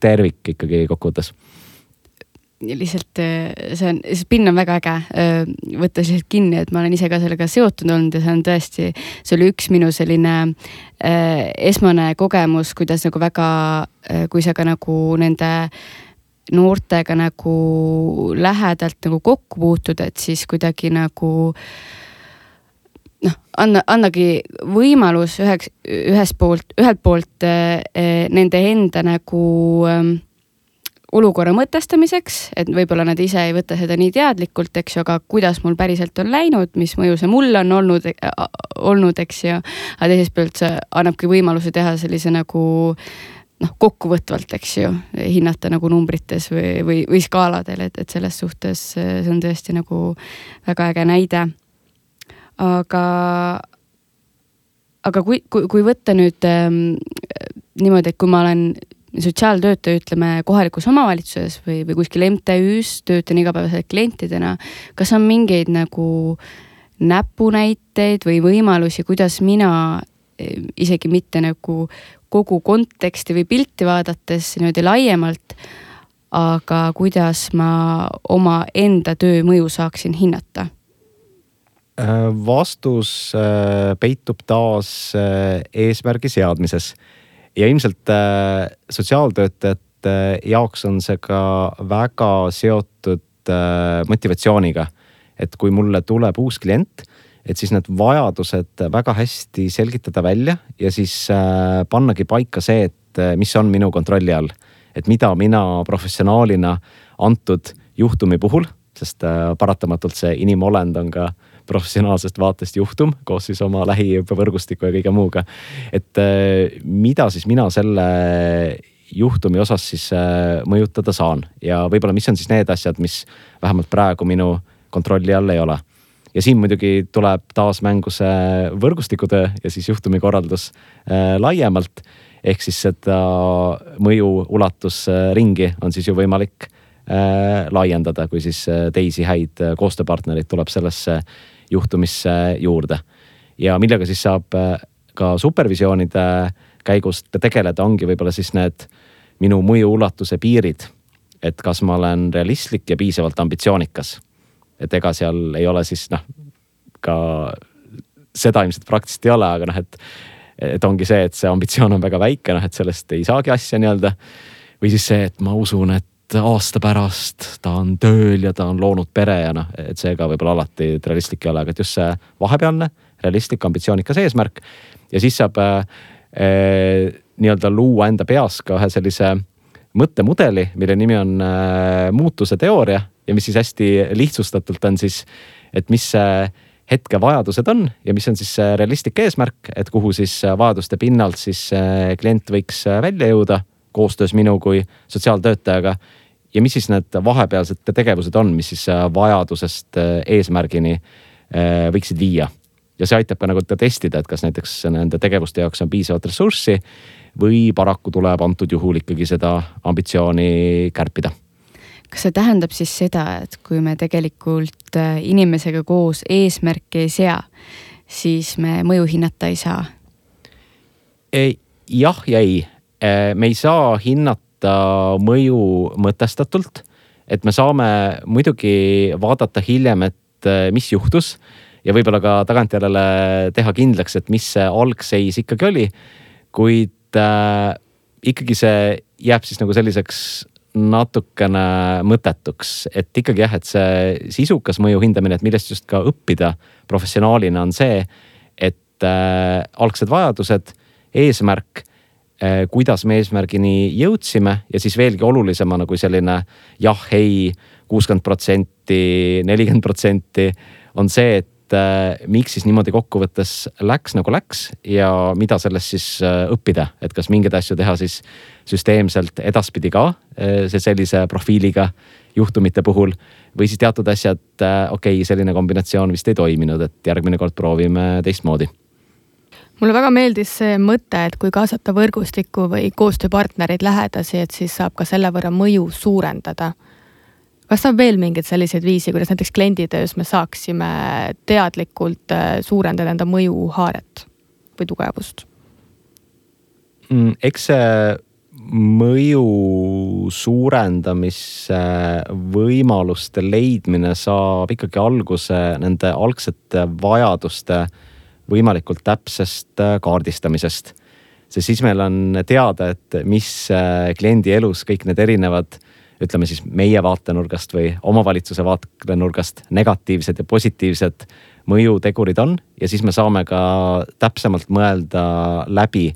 tervik ikkagi kokkuvõttes lihtsalt äh, see on, see spinn on väga äge äh, võtta lihtsalt kinni, et ma olen ise ka sellega seotud olnud ja see on tõesti, see oli üks minu selline äh, esmane kogemus, kuidas nagu väga kui sa ka nagu nende äh, noortega nagu lähedalt nagu kokku puutud, et siis kuidagi nagu noh, anna, annagi võimalus üheks, ühest poolt, ühelt poolt eh, nende enda nagu eh, olukorra mõtestamiseks, et võib-olla nad ise ei võta seda nii teadlikult, eks ju, aga kuidas mul päriselt on läinud, mis mõju see mulle on olnud, olnud, eks ju. aga teisest küljest see annabki võimaluse teha sellise nagu noh, kokkuvõtvalt, eks ju, hinnata nagu numbrites või, või, või skaaladel, et, et selles suhtes see on tõesti nagu väga äge näide. aga, aga kui, kui, kui võtta nüüd ähm, niimoodi, et kui ma olen sotsiaaltöötaja, ütleme kohalikus omavalitsuses või, või kuskil MTÜ-s töötan igapäevaselt klientidena. kas on mingeid nagu näpunäiteid või võimalusi, kuidas mina eh, isegi mitte nagu kogu konteksti või pilti vaadates niimoodi laiemalt, aga kuidas ma omaenda töö mõju saaksin hinnata? Äh, vastus äh, peitub taas äh, eesmärgi seadmises ja ilmselt sotsiaaltöötajate jaoks on see ka väga seotud motivatsiooniga. et kui mulle tuleb uus klient, et siis need vajadused väga hästi selgitada välja ja siis äh, pannagi paika see, et mis on minu kontrolli all. et mida mina professionaalina antud juhtumi puhul, sest paratamatult see inimolend on ka professionaalsest vaatest juhtum koos siis oma lähiõppevõrgustiku ja kõige muuga. et äh, mida siis mina selle juhtumi osas siis äh, mõjutada saan ja võib-olla, mis on siis need asjad, mis vähemalt praegu minu kontrolli all ei ole. Ja siin muidugi tuleb taas mängu see võrgustikutöö ja siis juhtumikorraldus äh, laiemalt. ehk siis seda mõju ulatusringi on siis ju võimalik äh, laiendada, kui siis teisi häid koostööpartnereid tuleb sellesse juhtumisse juurde. ja millega siis saab äh, ka supervisioonide käigus tegeleda, ongi võib-olla siis need minu mõju ulatuse piirid. et kas ma olen realistlik ja piisavalt ambitsioonikas. Et ega seal ei ole siis noh, ka seda ilmselt praktiliselt ei ole, aga noh, et, et ongi see, et see ambitsioon on väga väike, noh, et sellest ei saagi asja nii-öelda. või siis see, et ma usun, et aasta pärast ta on tööl ja ta on loonud pere ja noh, et see ka võib-olla alati realistlik ei ole, aga et just see vahepealne realistlik ambitsioonikas eesmärk. ja siis saab äh, nii-öelda luua enda peas ka ühe sellise mõttemudeli, mille nimi on äh, muutuse teooria ja mis siis hästi lihtsustatult on siis, et mis see hetke vajadused on ja mis on siis see realistlik eesmärk, et kuhu siis vajaduste pinnalt siis klient võiks välja jõuda koostöös minu kui sotsiaaltöötajaga. ja mis siis need vahepealsed tegevused on, mis siis äh, vajadusest äh, eesmärgini äh, võiksid viia. ja see aitab ka nagu testida, et kas näiteks nende tegevuste jaoks on piisavalt ressurssi või paraku tuleb antud juhul ikkagi seda ambitsiooni kärpida kas see tähendab siis seda, et kui me tegelikult inimesega koos eesmärki ei sea, siis me mõju hinnata ei saa? jah ja ei, Äh, me ei saa hinnata mõju mõtestatult. et me saame muidugi vaadata hiljem, et äh, mis juhtus ja võib-olla ka tagantjärele teha kindlaks, et mis see algseis ikkagi oli. kuid äh, ikkagi see jääb siis nagu selliseks natukene mõttetuks, et ikkagi jah, et see sisukas mõju hindamine, et millest just ka õppida professionaalina on see, et äh, algsed vajadused, eesmärk Eh, kuidas me eesmärgini jõudsime ja siis veelgi olulisemana kui selline jah, ei, kuuskümmend protsenti, nelikümmend protsenti on see, et äh, miks siis niimoodi kokkuvõttes läks nagu läks ja mida sellest siis äh, õppida, et kas mingeid asju teha siis süsteemselt edaspidi ka äh, sellise profiiliga juhtumite puhul või siis teatud asjad, okei okay,, selline kombinatsioon vist ei toiminud, et järgmine kord proovime teistmoodi mulle väga meeldis see mõte, et kui kaasata võrgustikku või koostööpartnereid lähedasi, et siis saab ka selle võrra mõju suurendada. Kas on veel mingeid selliseid viise, kuidas näiteks klienditöös me saaksime teadlikult äh, suurendada enda mõjuhaaret või tugevust mm,? eks see mõju suurendamise võimaluste leidmine saab ikkagi alguse nende algsete vajaduste võimalikult täpsest äh, kaardistamisest. sest siis meil on teada, et mis äh, kliendi elus kõik need erinevad, ütleme siis meie vaatenurgast või omavalitsuse vaatenurgast negatiivsed ja positiivsed mõjutegurid on ja siis me saame ka täpsemalt mõelda läbi,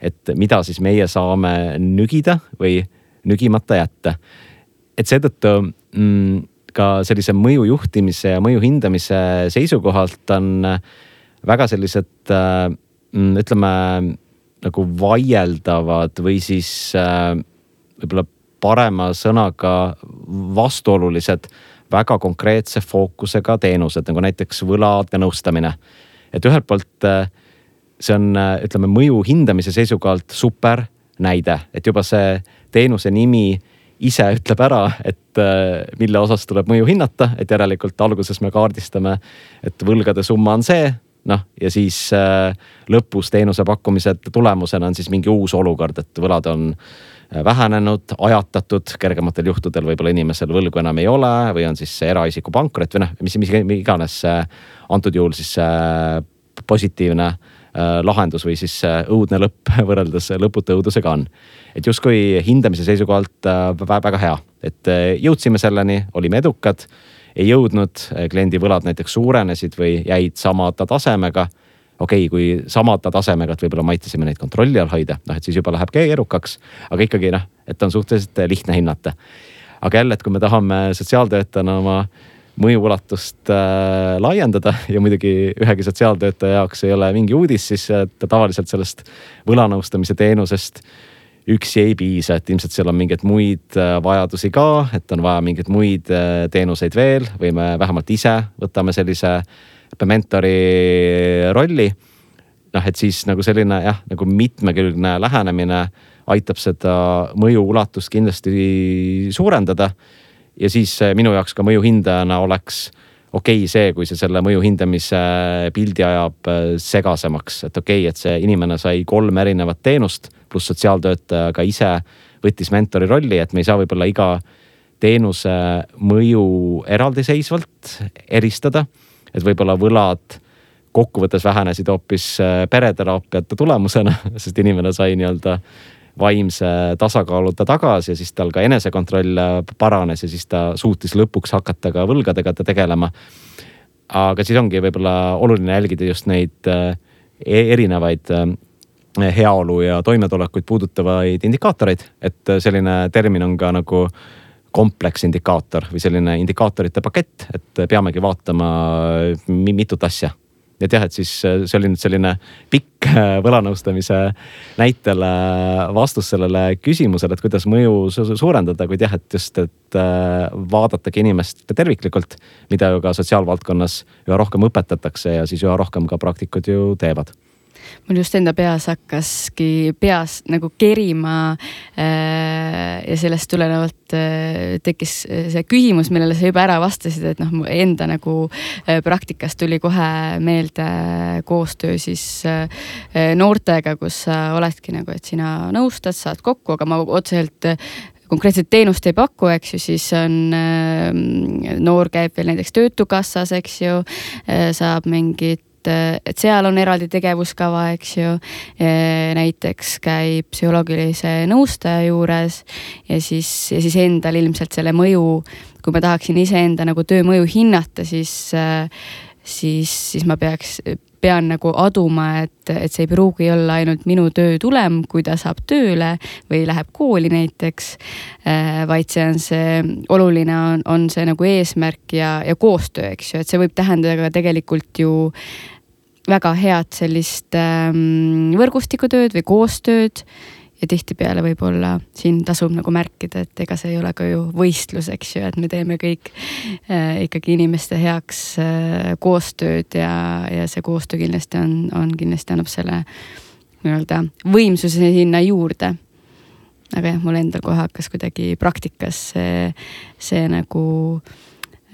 et mida siis meie saame nügida või nügimata jätta. et seetõttu mm, ka sellise mõju juhtimise ja mõju hindamise seisukohalt on väga sellised mm, ütleme nagu vaieldavad või siis võib-olla parema sõnaga vastuolulised väga konkreetse fookusega teenused, nagu näiteks võlaga nõustamine. et ühelt poolt äh, see on, äh, ütleme mõju hindamise seisukohalt super näide, et juba see teenuse nimi ise ütleb ära, et äh, mille osas tuleb mõju hinnata, et järelikult alguses me kaardistame, et võlgade summa on see, noh ja siis lõpus teenuse pakkumise tulemusena on siis mingi uus olukord, et võlad on vähenenud, ajatatud, kergematel juhtudel võib-olla inimesel võlgu enam ei ole või on siis eraisiku pankrot või noh, mis, mis iganes antud juhul siis positiivne äh, lahendus või siis õudne lõpp [LAUGHS] võrreldes lõputu õudusega on. et justkui hindamise seisukohalt äh, väga hea, et jõudsime selleni, olime edukad, ei jõudnud, kliendi võlad näiteks suurenesid või jäid samade tasemega okei okay,, kui samade tasemega, et võib-olla me aitasime neid kontrolli all hoida, noh et siis juba läheb keerukaks, aga ikkagi noh, et on suhteliselt lihtne hinnata. aga jälle, et kui me tahame sotsiaaltöötajana oma mõju ulatust äh, laiendada [LAUGHS] ja muidugi ühegi sotsiaaltöötaja jaoks ei ole mingi uudis, siis ta tavaliselt sellest võlanõustamise teenusest üksi ei piisa, et ilmselt seal on mingeid muid äh, vajadusi ka, et on vaja mingeid muid äh, teenuseid veel või me vähemalt ise võtame sellise mentori rolli. noh, et siis nagu selline jah, nagu mitmekülgne lähenemine aitab seda mõju ulatust kindlasti suurendada. ja siis minu jaoks ka mõju hindajana oleks okei okay see, kui see selle mõju hindamise pildi ajab äh, segasemaks, et okei okay,, et see inimene sai kolm erinevat teenust, pluss sotsiaaltöötaja ka ise võttis mentori rolli, et me ei saa võib-olla iga teenuse mõju eraldiseisvalt eristada et võib-olla võlad kokkuvõttes vähenesid hoopis äh, pereteraapiate tulemusena, [LAUGHS] sest inimene sai nii-öelda vaimse tasakaaluta tagasi ja siis tal ka enesekontroll äh, paranes ja siis ta suutis lõpuks hakata ka võlgadega tegelema. aga siis ongi võib-olla oluline jälgida just neid äh, e-, erinevaid heaolu ja toimetulekuid puudutavaid indikaatoreid, et selline termin on ka nagu kompleksindikaator või selline indikaatorite pakett, et peamegi vaatama mitut asja. Et jah, et siis see oli nüüd selline pikk võlanõustamise näitel vastus sellele küsimusele, et kuidas mõju suurendada, kuid jah, et just, et äh, vaadatagi inimest terviklikult, mida ju ka sotsiaalvaldkonnas üha rohkem õpetatakse ja siis üha rohkem ka praktikud ju teevad mul just enda peas hakkaski peas nagu kerima äh,. ja sellest tulenevalt äh, tekkis see küsimus, millele sa juba ära vastasid, et noh, enda nagu äh, praktikast tuli kohe meelde koostöö siis äh, noortega, kus sa oledki nagu, et sina nõustad, saad kokku, aga ma otseselt konkreetset teenust ei paku, eks ju, siis on äh,, noor käib veel näiteks Töötukassas, eks ju äh,, saab mingit et, et seal on eraldi tegevuskava, eks ju. näiteks käib psühholoogilise nõustaja juures ja siis, ja siis endal ilmselt selle mõju, kui ma tahaksin iseenda nagu töö mõju hinnata, siis, siis, siis ma peaks pean nagu aduma, et, et see ei pruugi olla ainult minu töö tulem, kui ta saab tööle või läheb kooli näiteks. vaid see on see, oluline on, on see nagu eesmärk ja, ja koostöö, eks ju, et see võib tähendada ka tegelikult ju väga head sellist ähm, võrgustikutööd või koostööd ja tihtipeale võib-olla siin tasub nagu märkida, et ega see ei ole ka ju võistlus, eks ju, et me teeme kõik äh, ikkagi inimeste heaks äh, koostööd ja, ja see koostöö kindlasti on, on kindlasti annab selle nii-öelda võimsuse sinna juurde. aga jah, mul endal kohe hakkas kuidagi praktikas see, see nagu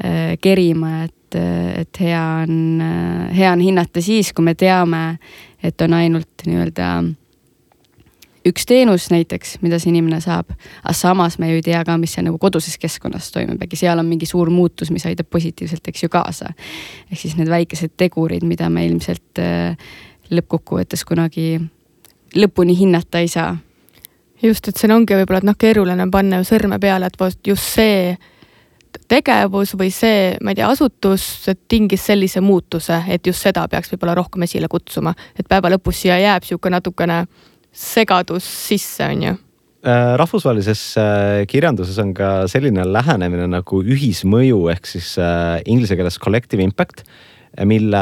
äh, kerima, et et, hea on, hea on hinnata siis, kui me teame, et on ainult nii-öelda üks teenus näiteks, mida see inimene saab, aga samas me ju ei tea ka, mis seal nagu koduses keskkonnas toimub, äkki seal on mingi suur muutus, mis aitab positiivselt, eks ju, kaasa. ehk siis need väikesed tegurid, mida me ilmselt äh, lõppkokkuvõttes kunagi lõpuni hinnata ei saa. just, et siin ongi võib-olla, et noh, keeruline on panna ju sõrme peale, et vot just see tegevus või see, ma ei tea, asutus tingis sellise muutuse, et just seda peaks võib-olla rohkem esile kutsuma, et päeva lõpus siia jääb niisugune natukene segadus sisse, on ju Äh, rahvusvahelises äh, kirjanduses on ka selline lähenemine nagu ühismõju ehk siis äh, inglise keeles collective impact, mille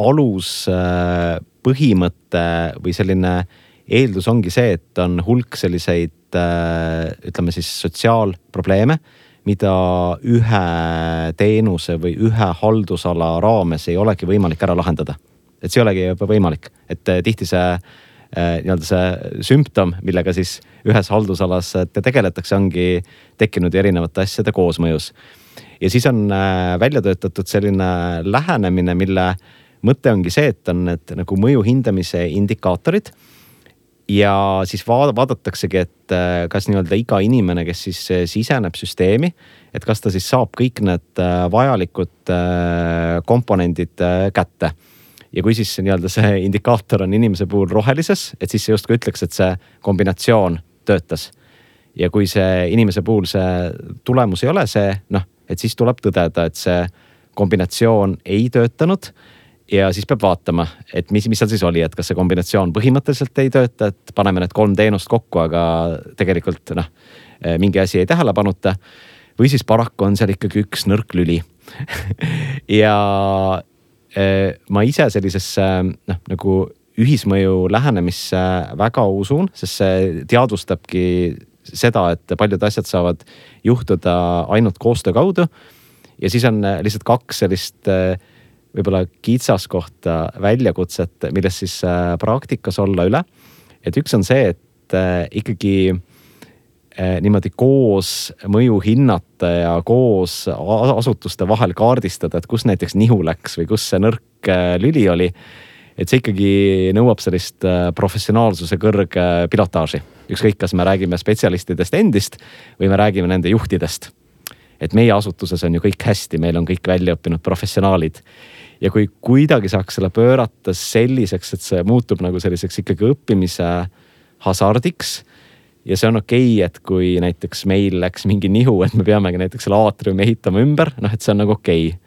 alus põhimõte või selline eeldus ongi see, et on hulk selliseid ütleme siis sotsiaalprobleeme, mida ühe teenuse või ühe haldusala raames ei olegi võimalik ära lahendada. et see ei olegi võimalik, et tihti see nii-öelda see sümptom, millega siis ühes haldusalas tegeletakse, ongi tekkinud erinevate asjade koosmõjus. ja siis on äh, välja töötatud selline lähenemine, mille mõte ongi see, et on need nagu mõju hindamise indikaatorid ja siis vaadataksegi, et äh, kas nii-öelda iga inimene, kes siis siseneb süsteemi, et kas ta siis saab kõik need vajalikud komponendid kätte ja kui siis nii-öelda see indikaator on inimese puhul rohelises, et siis see justkui ütleks, et see kombinatsioon töötas. ja kui see inimese puhul see tulemus ei ole see, noh, et siis tuleb tõdeda, et see kombinatsioon ei töötanud ja siis peab vaatama, et mis, mis seal siis oli, et kas see kombinatsioon põhimõtteliselt ei tööta, et paneme need kolm teenust kokku, aga tegelikult noh, mingi asi jäi tähelepanuta. või siis paraku on seal ikkagi üks nõrk lüli [LAUGHS] ja ma ise sellisesse noh, nagu ühismõju lähenemisse väga usun, sest see teadvustabki seda, et paljud asjad saavad juhtuda ainult koostöö kaudu. ja siis on lihtsalt kaks sellist äh, võib-olla kitsaskohta, väljakutset, millest siis äh, praktikas olla üle. et üks on see, et ikkagi niimoodi koos mõju hinnata ja koos asutuste vahel kaardistada, et kus näiteks nihu läks või kus see nõrk eh, lüli oli. et see ikkagi nõuab sellist eh, professionaalsuse kõrge pilotaaži, ükskõik, kas me räägime spetsialistidest endist või me räägime nende juhtidest. et meie asutuses on ju kõik hästi, meil on kõik välja õppinud professionaalid ja kui kuidagi saaks selle pöörata selliseks, et see muutub nagu selliseks ikkagi õppimise hasardiks ja see on okei okay,, et kui näiteks meil läks mingi nihu, et me peamegi näiteks selle aatriumi ehitama ümber, noh, et see on nagu okei okay.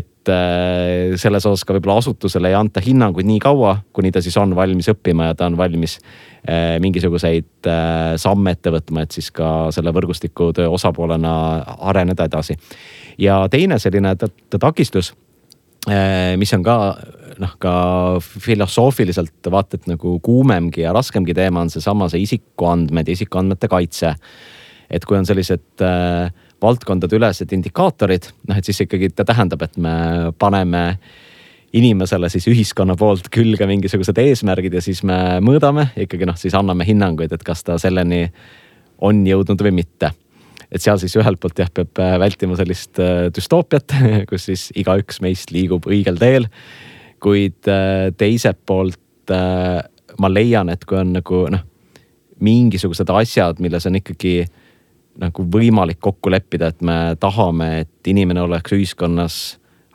et äh, selles osas ka võib-olla asutusele ei anta hinnanguid nii kaua, kuni ta siis on valmis õppima ja ta on valmis äh, mingisuguseid äh, samme ette võtma, et siis ka selle võrgustiku töö osapoolena areneda edasi. ja teine selline takistus äh, mis on ka noh, ka filosoofiliselt vaata et nagu kuumemgi ja raskemgi teema on seesama see isikuandmed ja isikuandmete kaitse. et kui on sellised äh, valdkondadeülesed indikaatorid, noh et siis ikkagi ta tähendab, et me paneme inimesele siis ühiskonna poolt külge mingisugused eesmärgid ja siis me mõõdame ikkagi noh, siis anname hinnanguid, et kas ta selleni on jõudnud või mitte et seal siis ühelt poolt jah, peab äh, vältima sellist äh, düstoopiat, [LAUGHS] kus siis igaüks meist liigub õigel teel kuid äh, teiselt poolt äh, ma leian, et kui on nagu noh, mingisugused asjad, milles on ikkagi nagu võimalik kokku leppida, et me tahame, et inimene oleks ühiskonnas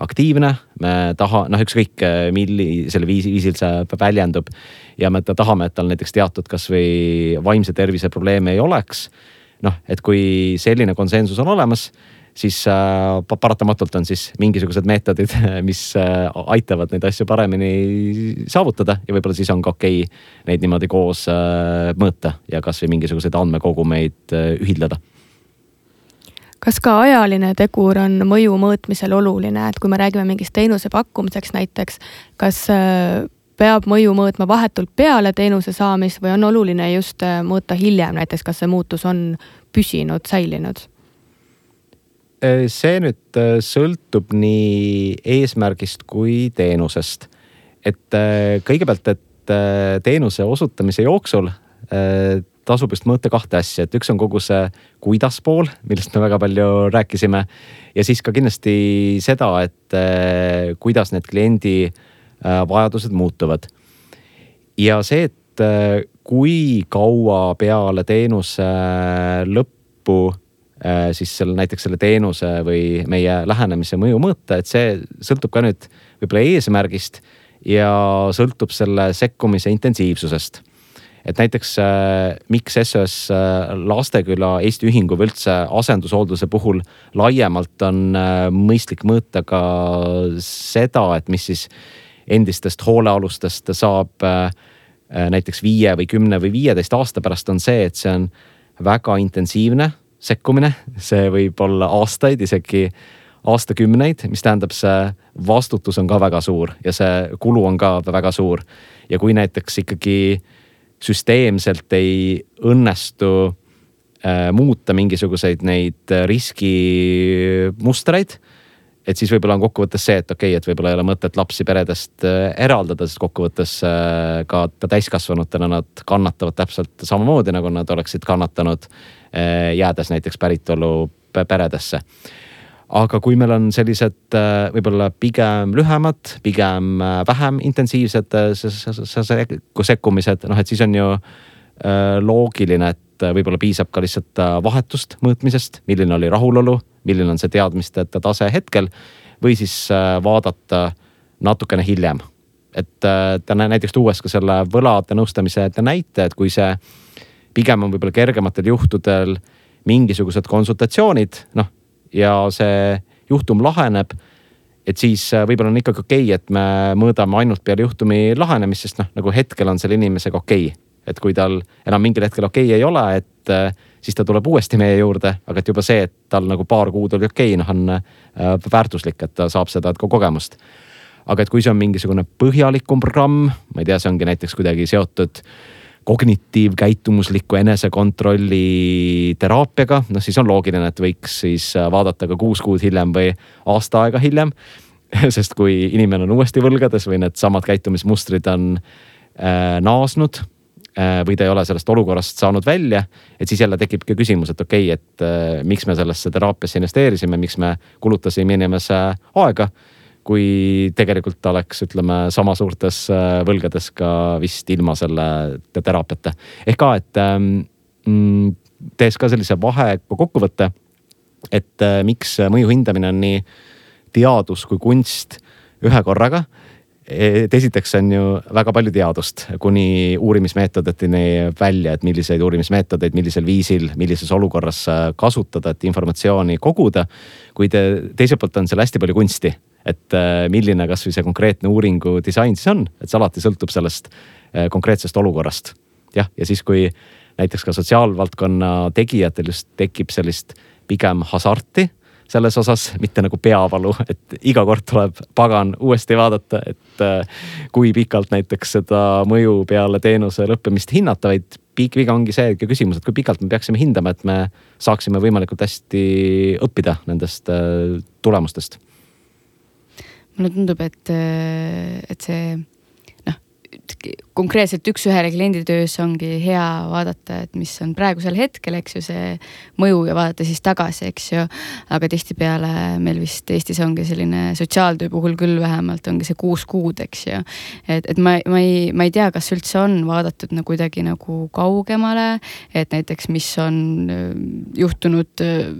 aktiivne, me taha, noh, ükskõik äh, millisel viisil, viisil see väljendub. ja me tahame, et tal näiteks teatud kasvõi vaimse tervise probleeme ei oleks. noh, et kui selline konsensus on olemas siis äh, paratamatult on siis mingisugused meetodid, [LAUGHS] mis äh, aitavad neid asju paremini saavutada ja võib-olla siis on ka okei okay neid niimoodi koos äh, mõõta ja kasvõi mingisuguseid andmekogumeid ühildada kas ka ajaline tegur on mõju mõõtmisel oluline, et kui me räägime mingist teenuse pakkumiseks näiteks, kas peab mõju mõõtma vahetult peale teenuse saamist või on oluline just mõõta hiljem, näiteks kas see muutus on püsinud, säilinud? Äh, see nüüd äh, sõltub nii eesmärgist kui teenusest. et äh, kõigepealt, et teenuse osutamise jooksul tasub just mõõta kahte asja, et üks on kogu see kuidas pool, millest me väga palju rääkisime. ja siis ka kindlasti seda, et kuidas need kliendi vajadused muutuvad. ja see, et kui kaua peale teenuse lõppu siis selle näiteks selle teenuse või meie lähenemise mõju mõõta, et see sõltub ka nüüd võib-olla eesmärgist ja sõltub selle sekkumise intensiivsusest. et näiteks äh, miks SOS äh, Lasteküla Eesti Ühingu või üldse asendushoolduse puhul laiemalt on äh, mõistlik mõõta ka seda, et mis siis endistest hoolealustest saab äh, näiteks viie või kümne või viieteist aasta pärast, on see, et see on väga intensiivne sekkumine, see võib olla aastaid, isegi aastakümneid, mis tähendab, see vastutus on ka väga suur ja see kulu on ka väga suur. ja kui näiteks ikkagi süsteemselt ei õnnestu äh, muuta mingisuguseid neid riskimustreid et siis võib-olla on kokkuvõttes see, et okei okay,, et võib-olla ei ole mõtet lapsi peredest äh, eraldada, sest kokkuvõttes äh, ka, ka täiskasvanutena nad kannatavad täpselt samamoodi, nagu nad oleksid kannatanud äh, jäädes näiteks päritolu peredesse. aga kui meil on sellised võib-olla pigem lühemad, pigem vähem intensiivsed sekkumised, noh et siis on ju loogiline, et võib-olla piisab ka lihtsalt vahetust mõõtmisest, milline oli rahulolu milline on see teadmiste tase hetkel või siis äh, vaadata natukene hiljem. et äh, ta näiteks tuues ka selle võlade nõustamise näite, et kui see pigem on võib-olla kergematel juhtudel mingisugused konsultatsioonid, noh ja see juhtum laheneb et siis äh, võib-olla on ikkagi okei okay,, et me mõõdame ainult peale juhtumi lahenemist, sest noh, nagu hetkel on selle inimesega okei okay.. et kui tal enam mingil hetkel okei okay ei ole, et siis ta tuleb uuesti meie juurde, aga et juba see, et tal nagu paar kuud oli okei okay,, noh on äh, väärtuslik, et ta saab seda ko kogemust. aga et kui see on mingisugune põhjalikum programm, ma ei tea, see ongi näiteks kuidagi seotud kognitiivkäitumusliku enesekontrolli teraapiaga, noh siis on loogiline, et võiks siis äh, vaadata ka kuus kuud hiljem või aasta aega hiljem. [LAUGHS] sest kui inimene on uuesti võlgades või needsamad käitumismustrid on äh, naasnud Äh, või ta ei ole sellest olukorrast saanud välja, et siis jälle tekibki küsimus, et okei okay,, et äh, miks me sellesse teraapiasse investeerisime, miks me kulutasime inimese aega. Kui tegelikult ta oleks, ütleme sama suurtes äh, võlgades ka vist ilma selle teraapiata. ehk ka, et ähm, mm, tees ka sellise vahe kokkuvõtte, et miks mõju hindamine on nii teadus kui kunst ühe korraga et esiteks on ju väga palju teadust kuni uurimismeetoditeni välja, et milliseid uurimismeetodeid, millisel viisil, millises olukorras kasutada, et informatsiooni koguda. kuid teiselt poolt on seal hästi palju kunsti, et äh, milline kasvõi see konkreetne uuringu disain siis on, et see alati sõltub sellest äh, konkreetsest olukorrast. jah, ja siis, kui näiteks ka sotsiaalvaldkonna tegijatel just tekib sellist pigem hasarti selles osas, mitte nagu peavalu, et iga kord tuleb pagan uuesti vaadata, et äh, kui pikalt näiteks seda mõju peale teenuse lõppemist hinnata, vaid viga ongi see küsimus, et kui pikalt me peaksime hindama, et me saaksime võimalikult hästi õppida nendest tulemustest. Mulle tundub, et, äh, et see konkreetselt üks-ühele kliendi töös ongi hea vaadata, et mis on praegusel hetkel, eks ju, see mõju ja vaadata siis tagasi, eks ju. aga tihtipeale meil vist Eestis ongi selline sotsiaaltöö puhul küll vähemalt ongi see kuus kuud, eks ju. et, et ma, ma ei, ma ei tea, kas üldse on vaadatud nagu kuidagi nagu kaugemale, et näiteks, mis on äh, juhtunud äh,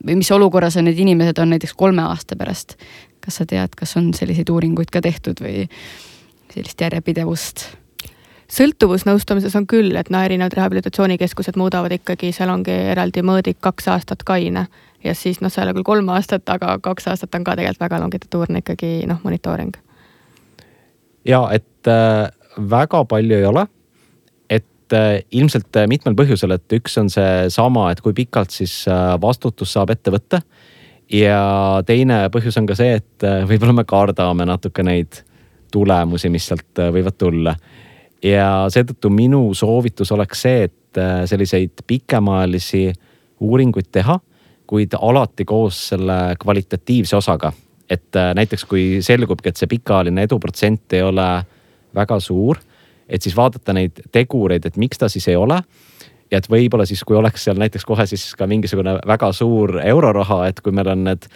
või mis olukorras on need inimesed on näiteks kolme aasta pärast. Kas sa tead, kas on selliseid uuringuid ka tehtud või? sellist järjepidevust sõltuvusnõustamises on küll, et noh, erinevad rehabilitatsioonikeskused muudavad ikkagi, seal ongi eraldi mõõdik kaks aastat kaine ja siis noh, seal on küll kolm aastat, aga kaks aastat on ka tegelikult väga longitutuurne ikkagi noh, monitooring. ja et äh, väga palju ei ole. et äh, ilmselt äh, mitmel põhjusel, et üks on seesama, et kui pikalt siis äh, vastutus saab ette võtta. Ja teine põhjus on ka see, et äh, võib-olla me kardame natuke neid tulemusi, mis sealt äh, võivad tulla. ja seetõttu minu soovitus oleks see, et äh, selliseid pikemaajalisi uuringuid teha, kuid alati koos selle kvalitatiivse osaga. et näiteks kui selgubki, et see pikaajaline eduprotsent ei ole väga suur, et siis vaadata neid tegureid, et miks ta siis ei ole ja et võib-olla siis, kui oleks seal näiteks kohe siis ka mingisugune väga suur euroraha, et kui meil on need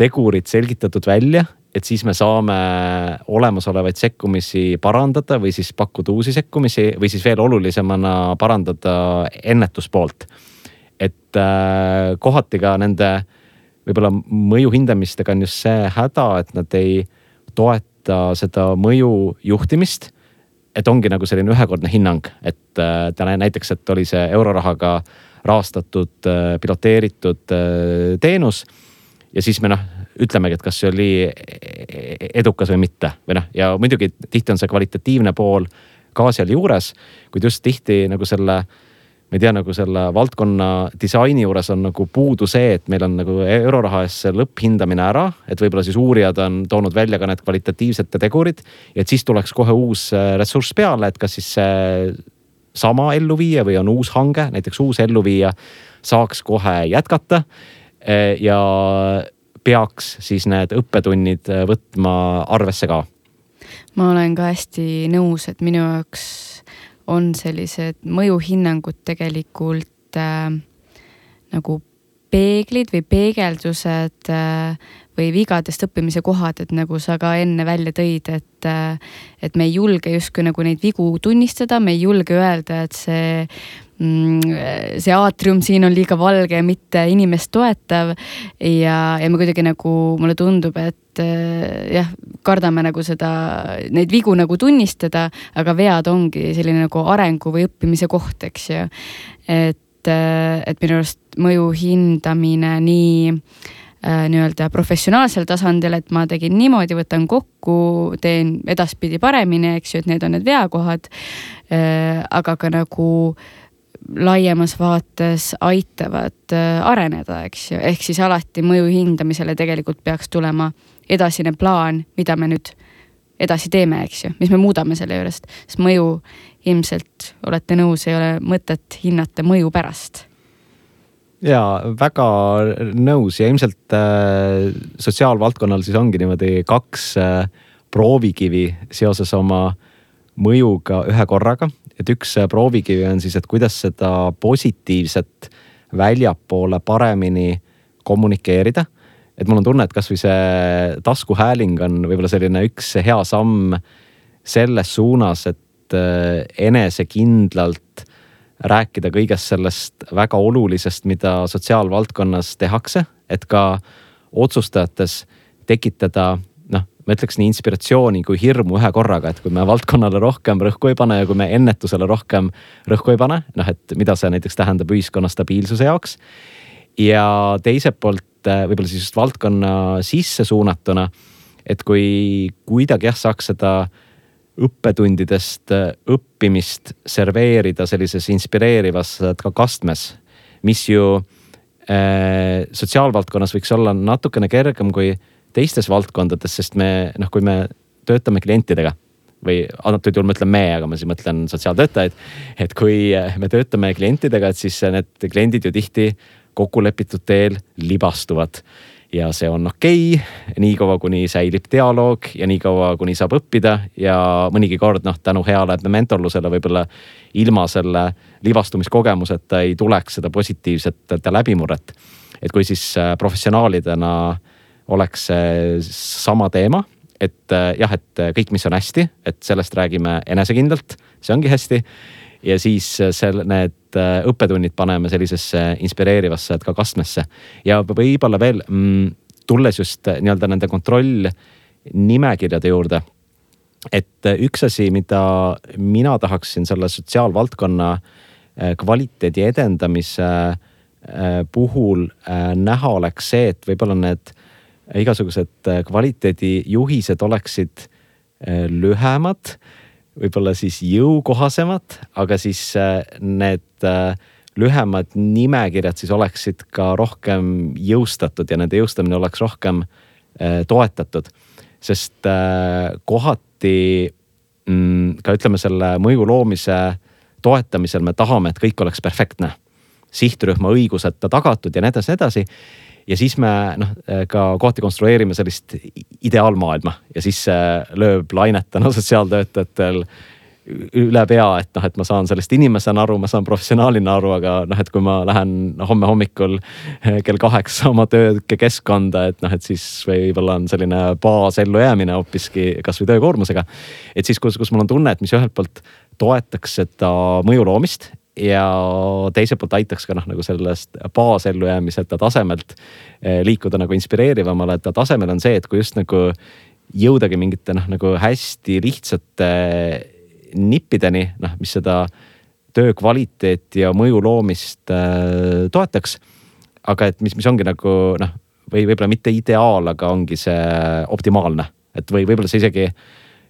tegurid selgitatud välja et siis me saame olemasolevaid sekkumisi parandada või siis pakkuda uusi sekkumisi või siis veel olulisemana parandada ennetuspoolt. et äh, kohati ka nende võib-olla mõju hindamistega on just see häda, et nad ei toeta seda mõju juhtimist. Et ongi nagu selline ühekordne hinnang, et äh, täna näiteks, et oli see eurorahaga rahastatud äh, piloteeritud äh, teenus ja siis me noh ütlemegi, et kas see oli edukas või mitte või noh, ja muidugi tihti on see kvalitatiivne pool ka sealjuures, kuid just tihti nagu selle ma ei tea, nagu selle valdkonna disaini juures on nagu puudu see, et meil on nagu euroraha eest see lõpphindamine ära, et võib-olla siis uurijad on toonud välja ka need kvalitatiivsed tegurid. et siis tuleks kohe uus äh, ressurss peale, et kas siis see sama elluviija või on uus hange, näiteks uus elluviija saaks kohe jätkata. Äh, ja peaks siis need õppetunnid äh, võtma arvesse ka. ma olen ka hästi nõus, et minu jaoks on sellised mõjuhinnangud tegelikult äh, nagu peeglid või peegeldused äh, või vigadest õppimise kohad, et nagu sa ka enne välja tõid, et äh,, et me ei julge justkui nagu neid vigu tunnistada, me ei julge öelda, et see mm, see aatrium siin on liiga valge mitte inimest toetav. ja, ja me kuidagi nagu, mulle tundub, et äh, jah, kardame nagu seda, neid vigu nagu tunnistada, aga vead ongi selline nagu arengu või õppimise koht, eks ju. et, äh, et minu arust mõju hindamine nii äh, nii-öelda professionaalsel tasandil, et ma tegin niimoodi, võtan kokku, teen edaspidi paremini, eks ju, et need on need veakohad aga ka nagu laiemas vaates aitavad areneda, eks ju, ehk siis alati mõju hindamisele tegelikult peaks tulema edasine plaan, mida me nüüd edasi teeme, eks ju, mis me muudame selle juurest, sest mõju ilmselt olete nõus, ei ole mõtet hinnata mõju pärast. Ja väga nõus ja ilmselt äh, sotsiaalvaldkonnal siis ongi niimoodi kaks äh, proovikivi seoses oma mõjuga ühe korraga. et üks äh, proovikivi on siis, et kuidas seda positiivset väljapoole paremini kommunikeerida et mul on tunne, et kasvõi see taskuhääling on võib-olla selline üks hea samm selles suunas, et äh, enesekindlalt rääkida kõigest sellest väga olulisest, mida sotsiaalvaldkonnas tehakse, et ka otsustajates tekitada noh, ma ütleks nii inspiratsiooni kui hirmu ühe korraga, et kui me valdkonnale rohkem rõhku ei pane ja kui me ennetusele rohkem rõhku ei pane, noh, et mida see näiteks tähendab ühiskonna stabiilsuse jaoks. ja teiselt poolt et võib-olla siis just valdkonna sisse suunatuna. et kui kuidagi jah, saaks seda õppetundidest õppimist serveerida sellises inspireerivas ka kastmes, mis ju äh, sotsiaalvaldkonnas võiks olla natukene kergem kui teistes valdkondades, sest me noh, kui me töötame klientidega või antud juhul ma ütlen me, aga ma siis mõtlen sotsiaaltöötajaid. et kui me töötame klientidega, et siis need kliendid ju tihti kokkulepitud teel libastuvad. ja see on okei okay,, niikaua kuni säilib dialoog ja niikaua kuni saab õppida ja mõnigi kord noh, tänu heale mentorlusele võib-olla ilma selle libastumiskogemuseta ei tuleks seda positiivset läbimurret. et kui siis äh, professionaalidena oleks see sama teema et äh, jah, et kõik, mis on hästi, et sellest räägime enesekindlalt, see ongi hästi ja siis äh, seal need äh, õppetunnid paneme sellisesse inspireerivasse ka kastmesse. ja võib-olla veel mm, tulles just äh, nii-öelda nende kontrollnimekirjade juurde. et üks asi, mida mina tahaksin selle sotsiaalvaldkonna kvaliteedi edendamise puhul näha, oleks see, et võib-olla need igasugused kvaliteedijuhised oleksid lühemad võib-olla siis jõukohasemad, aga siis äh, need äh, lühemad nimekirjad siis oleksid ka rohkem jõustatud ja nende jõustamine oleks rohkem äh, toetatud. sest kohati mm, ka ütleme selle mõju loomise toetamisel me tahame, et kõik oleks perfektne. sihtrühma õigused tagatud ja nii edasi, nii edasi ja siis me noh, ka kohati konstrueerime sellist ideaalmaailma ja siis see lööb lainetena sotsiaaltöötajatel üle pea, et noh, et ma saan sellest inimesena aru, ma saan professionaalina aru, aga noh, et kui ma lähen homme hommikul kell kaheksa oma töökeskkonda, et noh, et siis võib-olla on selline baasellujäämine hoopiski kasvõi töökoormusega. et siis, kus, kus mul on tunne, et mis ühelt poolt toetaks seda mõju loomist ja teiselt poolt aitaks ka noh, nagu sellest baasellujäämiseta tasemelt eh, liikuda nagu inspireerivamale tasemele on see, et kui just nagu jõudagi mingite noh, nagu hästi lihtsate nippideni, noh, mis seda töö kvaliteeti ja mõju loomist äh, toetaks. aga et mis, mis ongi nagu noh, või võib-olla mitte ideaal, aga ongi see optimaalne, et või võib-olla see isegi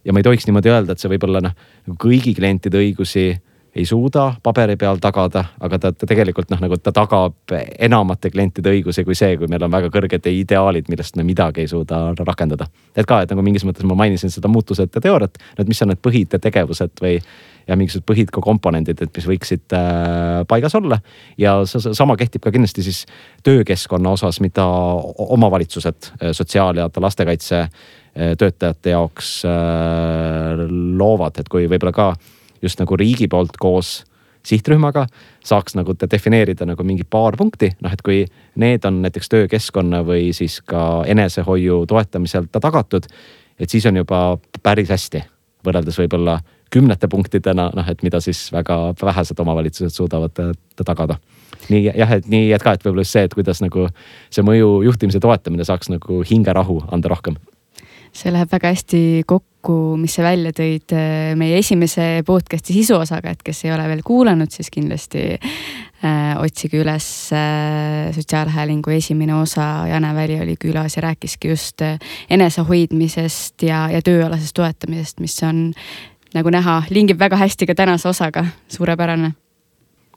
ja ma ei tohiks niimoodi öelda, et see võib olla noh, nagu kõigi klientide õigusi ei suuda paberi peal tagada, aga ta, ta tegelikult noh, nagu ta tagab enamate klientide õigusi kui see, kui meil on väga kõrged ideaalid, millest me midagi ei suuda rakendada. et ka, et nagu mingis mõttes ma mainisin seda muutusete teooriat, et mis on need põhid tegevused või ja mingisugused põhid ka komponendid, et mis võiksid äh, paigas olla. ja sama kehtib ka kindlasti siis töökeskkonna osas, mida omavalitsused äh, sotsiaal- ja lastekaitse äh, töötajate jaoks äh, loovad, et kui võib-olla ka just nagu riigi poolt koos sihtrühmaga saaks nagu defineerida nagu mingi paar punkti, noh, et kui need on näiteks töökeskkonna või siis ka enesehoiu toetamiselt tagatud. et siis on juba päris hästi võrreldes võib-olla kümnete punktidena, noh, et mida siis väga vähesed omavalitsused suudavad tagada. nii jah, et nii, et ka, et võib-olla just see, et kuidas nagu see mõju juhtimise toetamine saaks nagu hingerahu anda rohkem see läheb väga hästi kokku, mis sa välja tõid äh, meie esimese podcast'i sisuosaga, et kes ei ole veel kuulanud, siis kindlasti äh, otsige üles äh, Sotsiaalhäälingu esimene osa. Jane Väli oli külas ja rääkiski just äh, enesehoidmisest ja, ja tööalasest toetamisest, mis on nagu näha, lingib väga hästi ka tänase osaga, suurepärane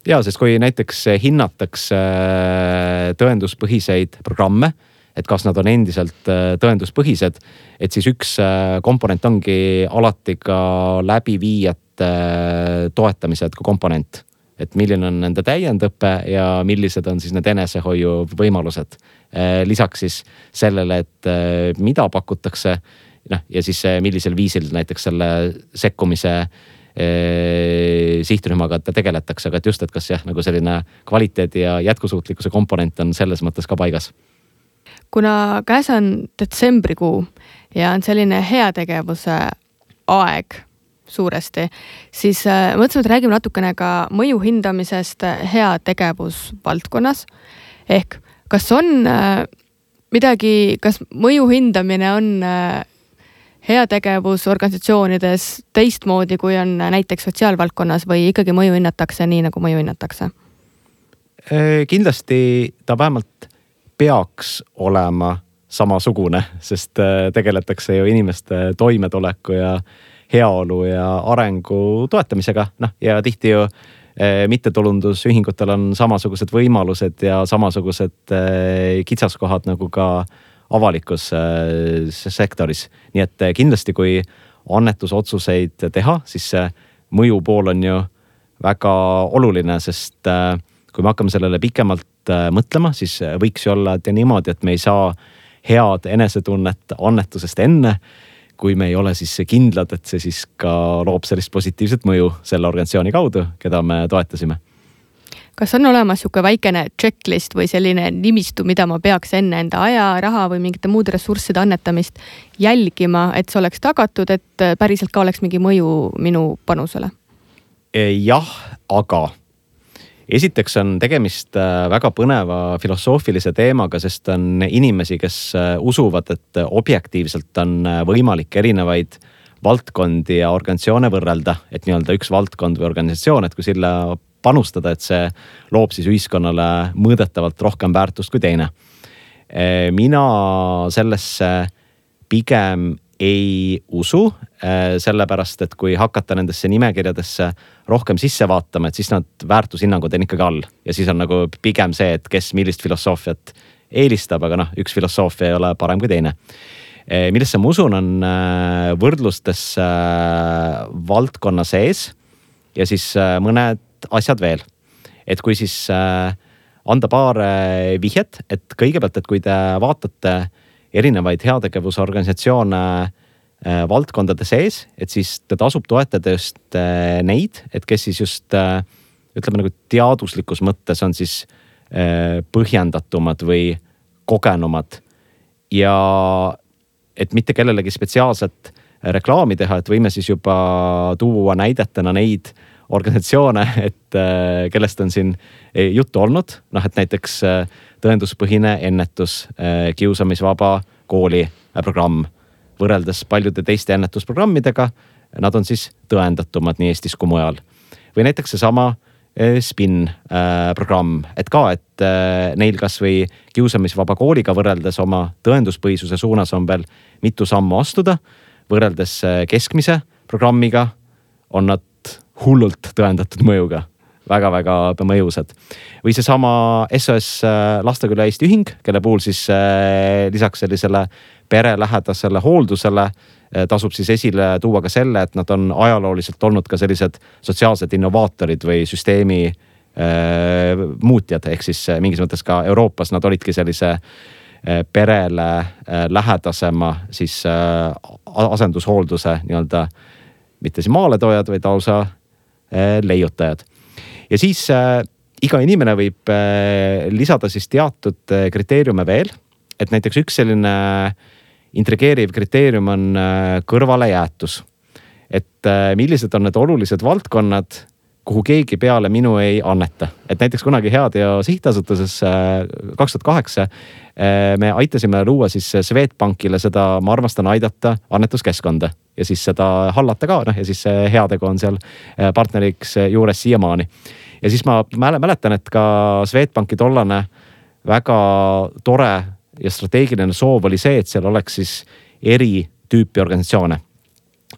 ja sest kui näiteks hinnatakse äh, tõenduspõhiseid programme et kas nad on endiselt äh, tõenduspõhised. et siis üks äh, komponent ongi alati ka läbiviijate äh, toetamised kui komponent. et milline on nende täiendõpe ja millised on siis need enesehoiu võimalused. lisaks siis sellele, et mida pakutakse noh, ja siis millisel viisil näiteks selle sekkumise sihtrühmaga tegeletakse, aga et just, et kas jah, nagu selline kvaliteedi ja jätkusuutlikkuse komponent on selles mõttes ka paigas kuna käes on detsembrikuu ja on selline heategevuse aeg suuresti, siis äh, mõtlesime, et räägime natukene ka mõju hindamisest heategevusvaldkonnas. ehk kas on äh, midagi, kas mõju hindamine on äh, heategevus organisatsioonides teistmoodi, kui on näiteks sotsiaalvaldkonnas või ikkagi mõju hinnatakse nii, nagu mõju hinnatakse? kindlasti ta vähemalt peaks olema samasugune, sest äh, tegeletakse ju inimeste toimetuleku ja heaolu ja arengu toetamisega, noh ja tihti ju äh, mittetulundusühingutel on samasugused võimalused ja samasugused äh, kitsaskohad nagu ka avalikus sektoris. nii et kindlasti, kui annetusotsuseid teha, siis see mõju pool on ju väga oluline, sest kui me hakkame sellele pikemalt Äh, mõtlema, siis äh, võiks ju olla niimoodi, et me ei saa head enesetunnet annetusest enne kui me ei ole siis kindlad, et see siis ka loob sellist positiivset mõju selle organisatsiooni kaudu, keda me toetasime. kas on olemas sihuke väikene checklist või selline nimistu, mida ma peaks enne enda aja, raha või mingite muude ressursside annetamist jälgima, et see oleks tagatud, et päriselt ka oleks mingi mõju minu panusele? jah, aga esiteks on tegemist äh, väga põneva filosoofilise teemaga, sest on inimesi, kes äh, usuvad, et objektiivselt on äh, võimalik erinevaid valdkondi ja organisatsioone võrrelda, et nii-öelda üks valdkond või organisatsioon, et kui sinna panustada, et see loob siis ühiskonnale mõõdetavalt rohkem väärtust kui teine. mina sellesse pigem ei usu, äh, sellepärast et kui hakata nendesse nimekirjadesse rohkem sisse vaatama, et siis nad väärtushinnangud on ikkagi all ja siis on nagu pigem see, et kes millist filosoofiat eelistab, aga noh, üks filosoofia ei ole parem kui teine. Äh, millesse ma usun, on äh, võrdlustes valdkonna sees ja siis mõned asjad veel. et kui siis anda paar vihjet, et kõigepealt, et kui te vaatate erinevaid heategevusorganisatsioone äh, valdkondade sees, et siis ta tasub toetada just äh, neid, et kes siis just äh, ütleme nagu teaduslikus mõttes on siis põhjendatumad või kogenumad. ja et mitte kellelegi spetsiaalset reklaami teha, et võime siis juba tuua näidetena neid organisatsioone, et kellest on siin juttu olnud, noh et näiteks tõenduspõhine ennetus, äh, kiusamisvaba kooli äh, programm. võrreldes paljude teiste ennetusprogrammidega, nad on siis tõendatumad nii Eestis kui mujal. või näiteks seesama äh, SPIN programm, et ka, et neil kasvõi kiusamisvaba kooliga võrreldes oma tõenduspõhisuse suunas on veel mitu sammu astuda võrreldes keskmise programmiga on nad hullult tõendatud mõjuga väga-väga mõjusad. või seesama SOS Lasteküla Eesti Ühing, kelle puhul siis lisaks sellisele perelähedasele hooldusele tasub siis esile tuua ka selle, et nad on ajalooliselt olnud ka sellised sotsiaalsed innovaatorid või süsteemi Äh, muutjad, ehk siis äh, mingis mõttes ka Euroopas nad olidki sellise äh, perele lähedasema siis asendushoolduse nii-öelda mitte siis maaletoojad, vaid lausa leiutajad. ja siis iga inimene võib lisada siis teatud kriteeriume veel, et näiteks üks selline intrigeeriv kriteerium on kõrvalejäetus. et millised on need olulised valdkonnad kuhu keegi peale minu ei anneta. et näiteks kunagi Heateo sihtasutuses äh, kaks tuhat kaheksa äh, me aitasime luua siis Swedbankile seda Ma armastan aidata annetuskeskkonda ja siis seda hallata ka, noh ja siis see heategu on seal äh, partneriks juures siiamaani. ja siis ma mäletan, et ka Swedbanki tollane väga tore ja strateegiline soov oli see, et seal oleks siis eri tüüpi organisatsioone.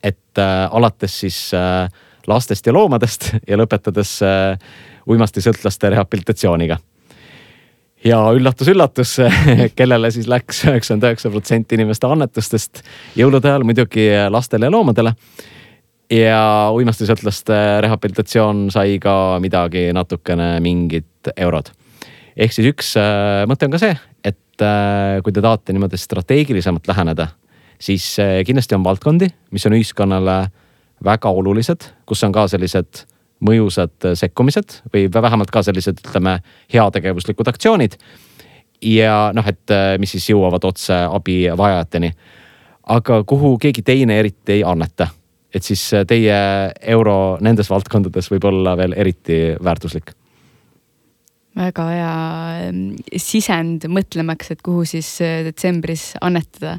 et äh, alates siis äh, lastest ja loomadest ja lõpetades äh, uimastisõltlaste rehabilitatsiooniga. ja üllatus-üllatus [LAUGHS] kellele siis läks üheksakümmend üheksa protsenti inimeste annetustest jõulude ajal muidugi lastele ja loomadele ja uimastisõltlaste rehabilitatsioon sai ka midagi natukene mingid eurod. ehk siis üks äh, mõte on ka see, et äh, kui te tahate niimoodi strateegilisemalt läheneda, siis kindlasti on valdkondi, mis on ühiskonnale väga olulised, kus on ka sellised mõjusad sekkumised või vähemalt ka sellised, ütleme, heategevuslikud aktsioonid. ja noh, et mis siis jõuavad otse abivajajateni. aga kuhu keegi teine eriti ei anneta, et siis teie euro nendes valdkondades võib olla veel eriti väärtuslik väga hea sisend mõtlemaks, et kuhu siis äh, detsembris annetada.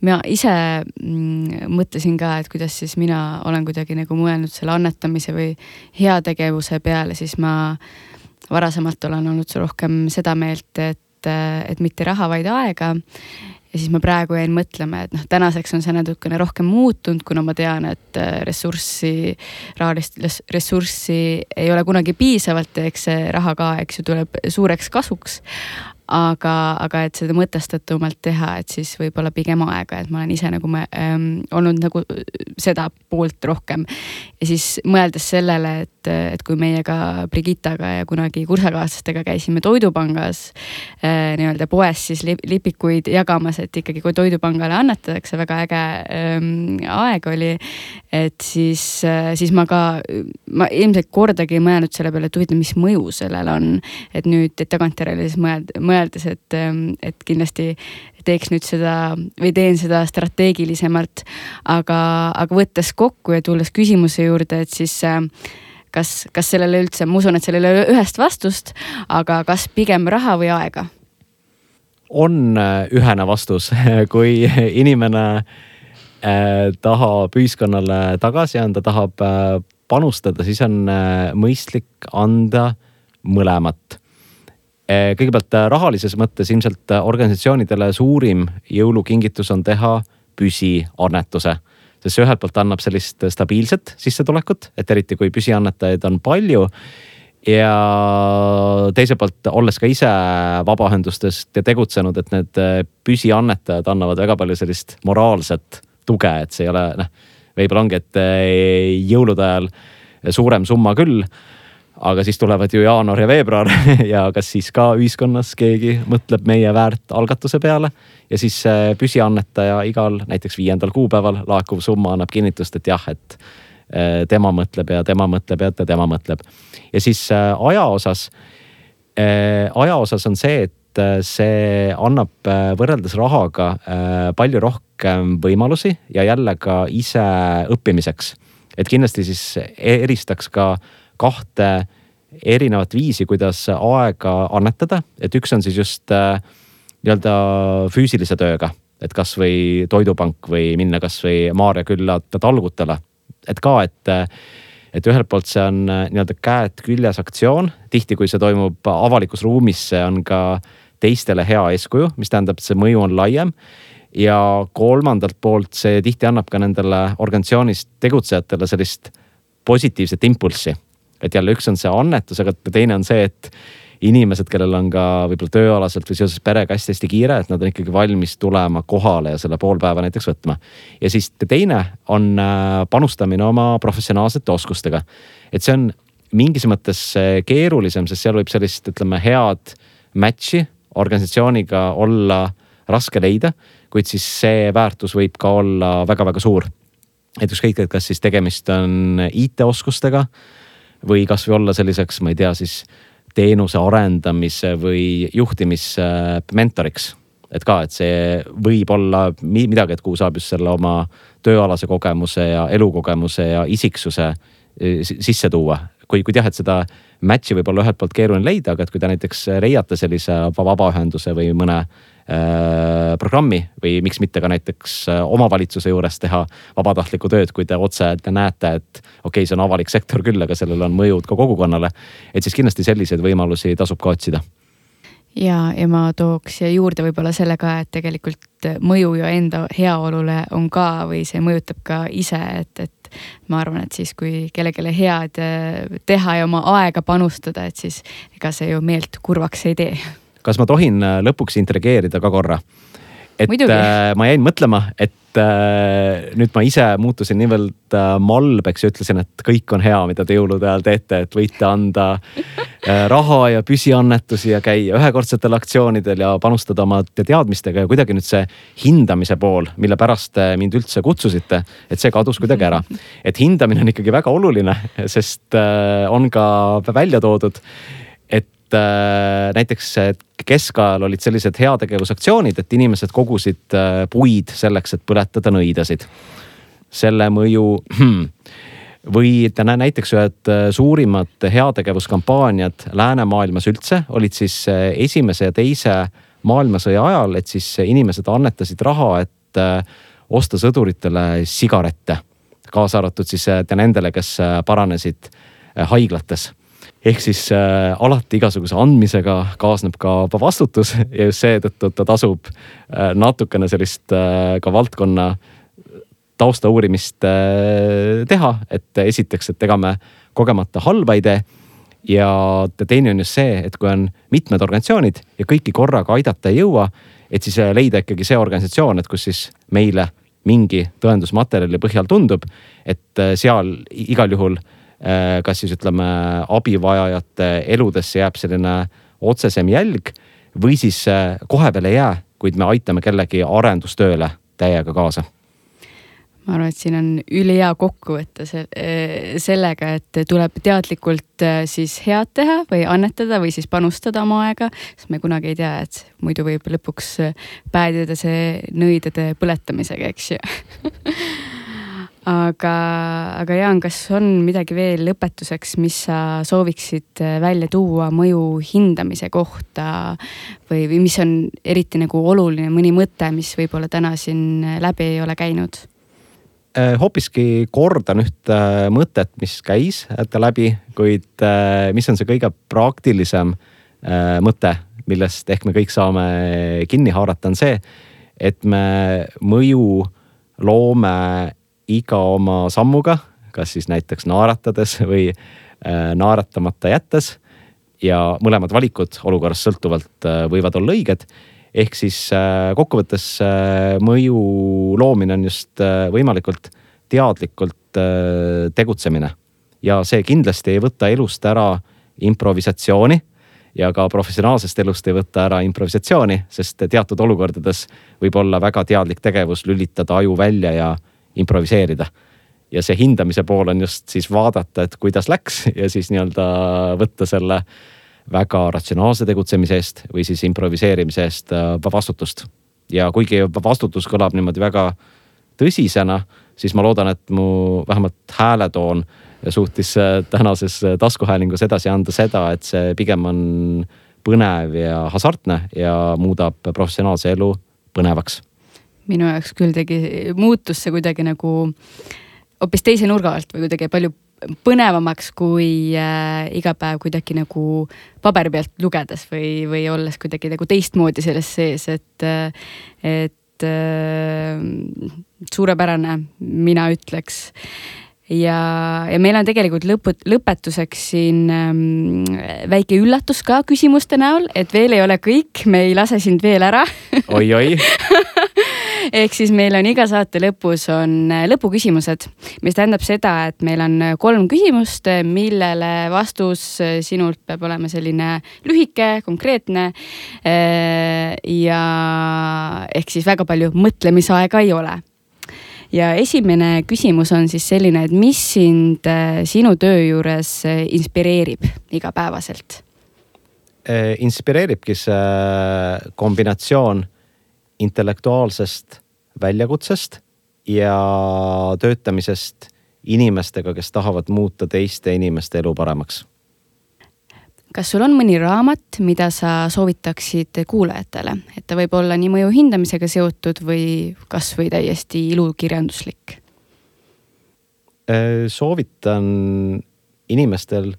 mina ise mm, mõtlesin ka, et kuidas siis mina olen kuidagi nagu mõelnud selle annetamise või heategevuse peale, siis ma varasemalt olen olnud rohkem seda meelt, et, äh, et mitte raha, vaid aega ja siis ma praegu jäin mõtlema, et noh, tänaseks on see natukene rohkem muutunud, kuna ma tean, et äh, ressurssi, rahalist ressurssi ei ole kunagi piisavalt ja eks see raha ka, eks ju, tuleb suureks kasuks aga, aga et seda mõtestatumalt teha, et siis võib-olla pigem aega, et ma olen ise nagu me, ähm, olnud nagu seda poolt rohkem. ja siis mõeldes sellele, et, et kui meiega Brigittaga ja kunagi kursakaaslastega käisime Toidupangas äh, nii-öelda poes siis lipikuid jagamas, et ikkagi kui Toidupangale annetatakse, väga äge ähm, aeg oli. et siis äh,, siis ma ka, ma ilmselt kordagi ei mõelnud selle peale, et huvitav, mis mõju sellel on. et nüüd tagantjärele siis mõelda, mõelda mõeldes, et, ähm, et kindlasti teeks nüüd seda või teen seda strateegilisemalt. aga, aga võttes kokku ja tulles küsimuse juurde, et siis ähm, kas, kas sellele üldse, ma usun, et sellel ei ole ühest vastust, aga kas pigem raha või aega? on äh, ühene vastus, [LAUGHS] kui inimene äh, tahab ühiskonnale tagasi anda, tahab äh, panustada, siis on mõistlik anda mõlemat kõigepealt eh, rahalises mõttes ilmselt eh, organisatsioonidele suurim jõulukingitus on teha püsiannetuse. sest see ühelt poolt annab sellist stabiilset sissetulekut, et eriti kui püsiannetajaid on palju. ja teiselt poolt, olles ka ise vabaühendustest ja tegutsenud, et need püsiannetajad annavad väga palju sellist moraalset tuge, et see ei ole noh, võib-olla ongi, et jõulude ajal suurem summa küll aga siis tulevad ju jaanuar ja veebruar [LAUGHS] ja kas siis ka ühiskonnas keegi mõtleb meie väärt algatuse peale. ja siis püsiannetaja igal näiteks viiendal kuupäeval laekuv summa annab kinnitust, et jah, et äh, tema mõtleb ja tema mõtleb ja tema mõtleb. ja siis äh, aja osas, äh, aja osas on see, et see annab võrreldes rahaga palju rohkem võimalusi ja jälle ka ise õppimiseks. et kindlasti siis eristaks ka kahte erinevat viisi, kuidas aega annetada, et üks on siis just äh, nii-öelda füüsilise tööga, et kasvõi Toidupank või minna kasvõi Maarja külla talgutele. et ka, et, et ühelt poolt see on äh, nii-öelda käed küljes aktsioon, tihti kui see toimub avalikus ruumis, see on ka teistele hea eeskuju, mis tähendab, et see mõju on laiem ja kolmandalt poolt see tihti annab ka nendele organisatsioonis tegutsejatele sellist positiivset impulssi. Et jälle üks on see annetus, aga teine on see, et inimesed, kellel on ka võib-olla tööalaselt või seoses perega hästi-hästi kiire, et nad on ikkagi valmis tulema kohale ja selle pool päeva näiteks võtma. ja siis teine on äh, panustamine oma professionaalsete oskustega. et see on mingis mõttes keerulisem, sest seal võib sellist, ütleme, head match'i organisatsiooniga olla raske leida, kuid siis see väärtus võib ka olla väga-väga suur. et ükskõik, et kas siis tegemist on IT-oskustega või kasvõi olla selliseks, ma ei tea, siis teenuse arendamise või juhtimismentoriks. et ka, et see võib olla midagi, et kuhu saab just selle oma tööalase kogemuse ja elukogemuse ja isiksuse eh, sisse tuua kui, kuid jah, et seda match'i võib olla ühelt poolt keeruline leida, aga et kui te näiteks leiate sellise vabaühenduse või mõne äh, programmi või miks mitte ka näiteks äh, omavalitsuse juures teha vabatahtlikku tööd, kui te otse te näete, et okei okay,, see on avalik sektor küll, aga sellel on mõjud ka kogukonnale. et siis kindlasti selliseid võimalusi tasub ka otsida ja, ja ma tooks siia juurde võib-olla selle ka, et tegelikult mõju ju enda heaolule on ka või see mõjutab ka ise, et, et ma arvan, et siis, kui kellelegi head eh, teha ja oma aega panustada, et siis ega see ju meelt kurvaks ei tee. Kas ma tohin eh, lõpuks intrigeerida ka korra? et Muidugi. äh, ma jäin mõtlema, et äh, nüüd ma ise muutusin niivõrd äh, malbeks ja ütlesin, et kõik on hea, mida te jõulude ajal teete, et võite anda äh, raha ja püsiannetusi ja käia ühekordsetel aktsioonidel ja panustada oma teadmistega ja kuidagi nüüd see hindamise pool, mille pärast te mind üldse kutsusite, et see kadus kuidagi ära. et hindamine on ikkagi väga oluline, sest äh, on ka välja toodud et äh, näiteks keskajal olid sellised heategevusaktsioonid, et inimesed kogusid äh, puid selleks, et põletada nõidasid. selle mõju [CLEARS THROAT] või näiteks ühed äh, suurimad heategevuskampaaniad läänemaailmas üldse olid siis äh, esimese ja teise maailmasõja ajal, et siis inimesed annetasid raha, et äh, osta sõduritele sigarette. kaasa arvatud siis nendele, kes paranesid haiglates ehk siis äh, alati igasuguse andmisega kaasneb ka vastutus ja just seetõttu ta tasub äh, natukene sellist äh, ka valdkonna tausta uurimist äh, teha, et esiteks, et ega me kogemata halba ei tee. ja teine on just see, et kui on mitmed organisatsioonid ja kõiki korraga aidata ei jõua, et siis äh, leida ikkagi see organisatsioon, et kus siis meile mingi tõendusmaterjali põhjal tundub, et äh, seal igal juhul Äh, kas siis ütleme, abivajajate eludesse jääb selline otsesem jälg või siis äh, kohe veel ei jää, kuid me aitame kellegi arendustööle täiega kaasa. Ma arvan, et siin on ülihea kokkuvõte sellega, et tuleb teadlikult äh, siis head teha või annetada või siis panustada oma aega, sest me kunagi ei tea, et muidu võib lõpuks päädida see nõidade põletamisega, eks ju [LAUGHS] aga, aga Jaan, kas on midagi veel lõpetuseks, mis sa sooviksid äh, välja tuua mõju hindamise kohta või, või mis on eriti nagu oluline, mõni mõte, mis võib-olla täna siin äh, läbi ei ole käinud? Äh, hoopiski kordan ühte mõtet, mis käis läbi, kuid mis on see kõige praktilisem mõte, millest ehk me kõik saame kinni haarata, on see, et me mõju loome iga oma sammuga, kas siis näiteks naeratades või äh, naeratamata jättes. ja mõlemad valikud olukorrast sõltuvalt äh, võivad olla õiged. ehk siis äh, kokkuvõttes mõju loomine on just võimalikult teadlikult tegutsemine. ja see kindlasti ei võta elust ära improvisatsiooni ja ka professionaalsest elust ei võta ära improvisatsiooni, sest teatud olukordades võib olla väga teadlik tegevus lülitada aju välja ja improviseerida. ja see hindamise pool on just siis vaadata, et kuidas läks ja siis nii-öelda võtta selle väga ratsionaalse tegutsemise eest või siis improviseerimise eest äh, vastutust. ja kuigi vastutus kõlab niimoodi väga tõsisena, siis ma loodan, et mu vähemalt hääletoon suutis äh, tänases taskuhäälingus edasi anda seda, et see pigem on põnev ja hasartne ja muudab professionaalse elu põnevaks minu jaoks küll tegi, muutus see kuidagi nagu hoopis teise nurga alt või kuidagi palju põnevamaks kui äh, iga päev kuidagi nagu paberi pealt lugedes või, või olles kuidagi nagu teistmoodi selles sees, et, äh, et äh, suurepärane, mina ütleks. Ja, ja meil on tegelikult lõpu, lõpetuseks siin ähm, väike üllatus ka küsimuste näol, et veel ei ole kõik, me ei lase sind veel ära. Oi-oi [LAUGHS] ehk siis meil on iga saate lõpus on äh, lõpuküsimused, mis tähendab seda, et meil on kolm küsimust, millele vastus äh, sinult peab olema selline lühike, konkreetne. Äh, ja ehk siis väga palju mõtlemisaega ei ole ja esimene küsimus on siis selline, et mis sind äh, sinu töö juures äh, inspireerib igapäevaselt? Äh, inspireeribki see kombinatsioon intellektuaalsest väljakutsest ja töötamisest inimestega, kes tahavad muuta teiste inimeste elu paremaks kas sul on mõni raamat, mida sa soovitaksid kuulajatele, et ta võib olla nii mõju hindamisega seotud või kasvõi täiesti ilukirjanduslik? Äh, soovitan inimestel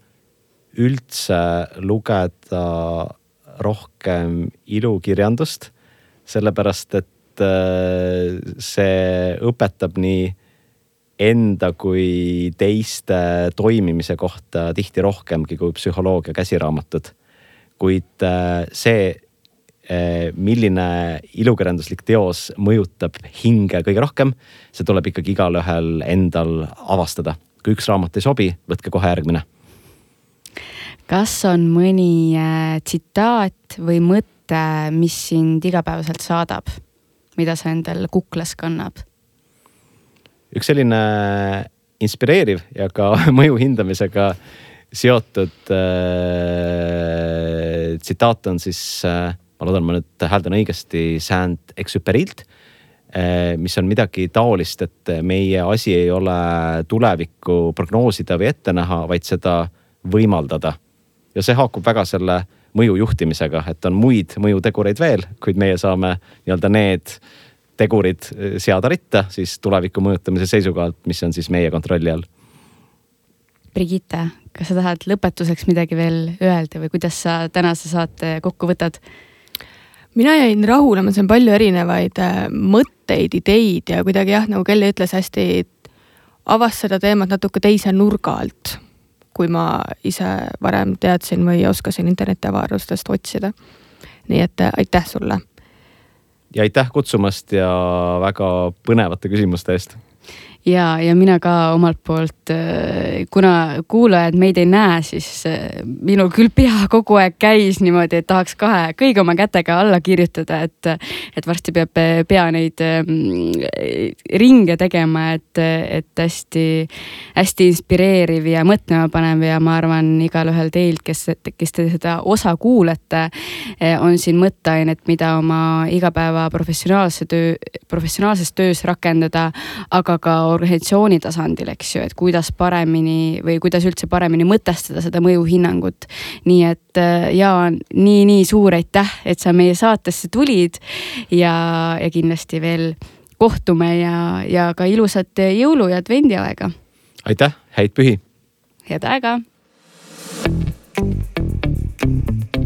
üldse lugeda rohkem ilukirjandust, sellepärast et äh, see õpetab nii enda kui teiste toimimise kohta tihti rohkemgi kui psühholoogia käsiraamatud. kuid äh, see, äh, milline ilukirjanduslik teos mõjutab hinge kõige rohkem, see tuleb ikkagi igalühel endal avastada. kui üks raamat ei sobi, võtke kohe järgmine. kas on mõni tsitaat või mõte, mis sind igapäevaselt saadab, mida sa endal kuklas kannab? üks selline inspireeriv ja ka [LAUGHS] mõju hindamisega seotud äh, tsitaat on siis äh,, ma loodan, ma nüüd hääldan õigesti, Saint-Exuperilt äh,, mis on midagi taolist, et meie asi ei ole tulevikku prognoosida või ette näha, vaid seda võimaldada. ja see haakub väga selle mõju juhtimisega, et on muid mõjutegureid veel, kuid meie saame nii-öelda need tegurid eh, seada ritta siis tuleviku mõjutamise seisukohalt, mis on siis meie kontrolli all. Brigitte, kas sa tahad lõpetuseks midagi veel öelda või kuidas sa tänase saate kokku võtad? mina jäin rahule, ma sain palju erinevaid äh, mõtteid, ideid ja kuidagi jah, nagu Kelly ütles, hästi avas seda teemat natuke teise nurga alt, kui ma ise varem teadsin või oskasin internetiavarustest otsida. nii et äh, aitäh sulle ja aitäh kutsumast ja väga põnevate küsimuste eest ja, ja mina ka omalt poolt, äh, kuna kuulajad meid ei näe, siis äh, minul küll pea kogu aeg käis niimoodi, et tahaks kahe, kõigi oma kätega alla kirjutada, et, et varsti peab pea neid ähm, ringe tegema, et, et hästi, hästi inspireeriv ja mõtlemapanev ja ma arvan, igalühel teilt, kes, kes te seda osa kuulete, äh, on siin mõtteainet, mida oma igapäeva professionaalse töö, professionaalses töös rakendada, aga ka organisatsiooni tasandil, eks ju, et kuidas paremini või kuidas üldse paremini mõtestada seda mõjuhinnangut. nii et äh, Jaan nii,, nii-nii suur aitäh, et sa meie saatesse tulid ja, ja kindlasti veel kohtume ja, ja ka ilusat jõulu ja advendiaega. aitäh, häid pühi. head aega. thank you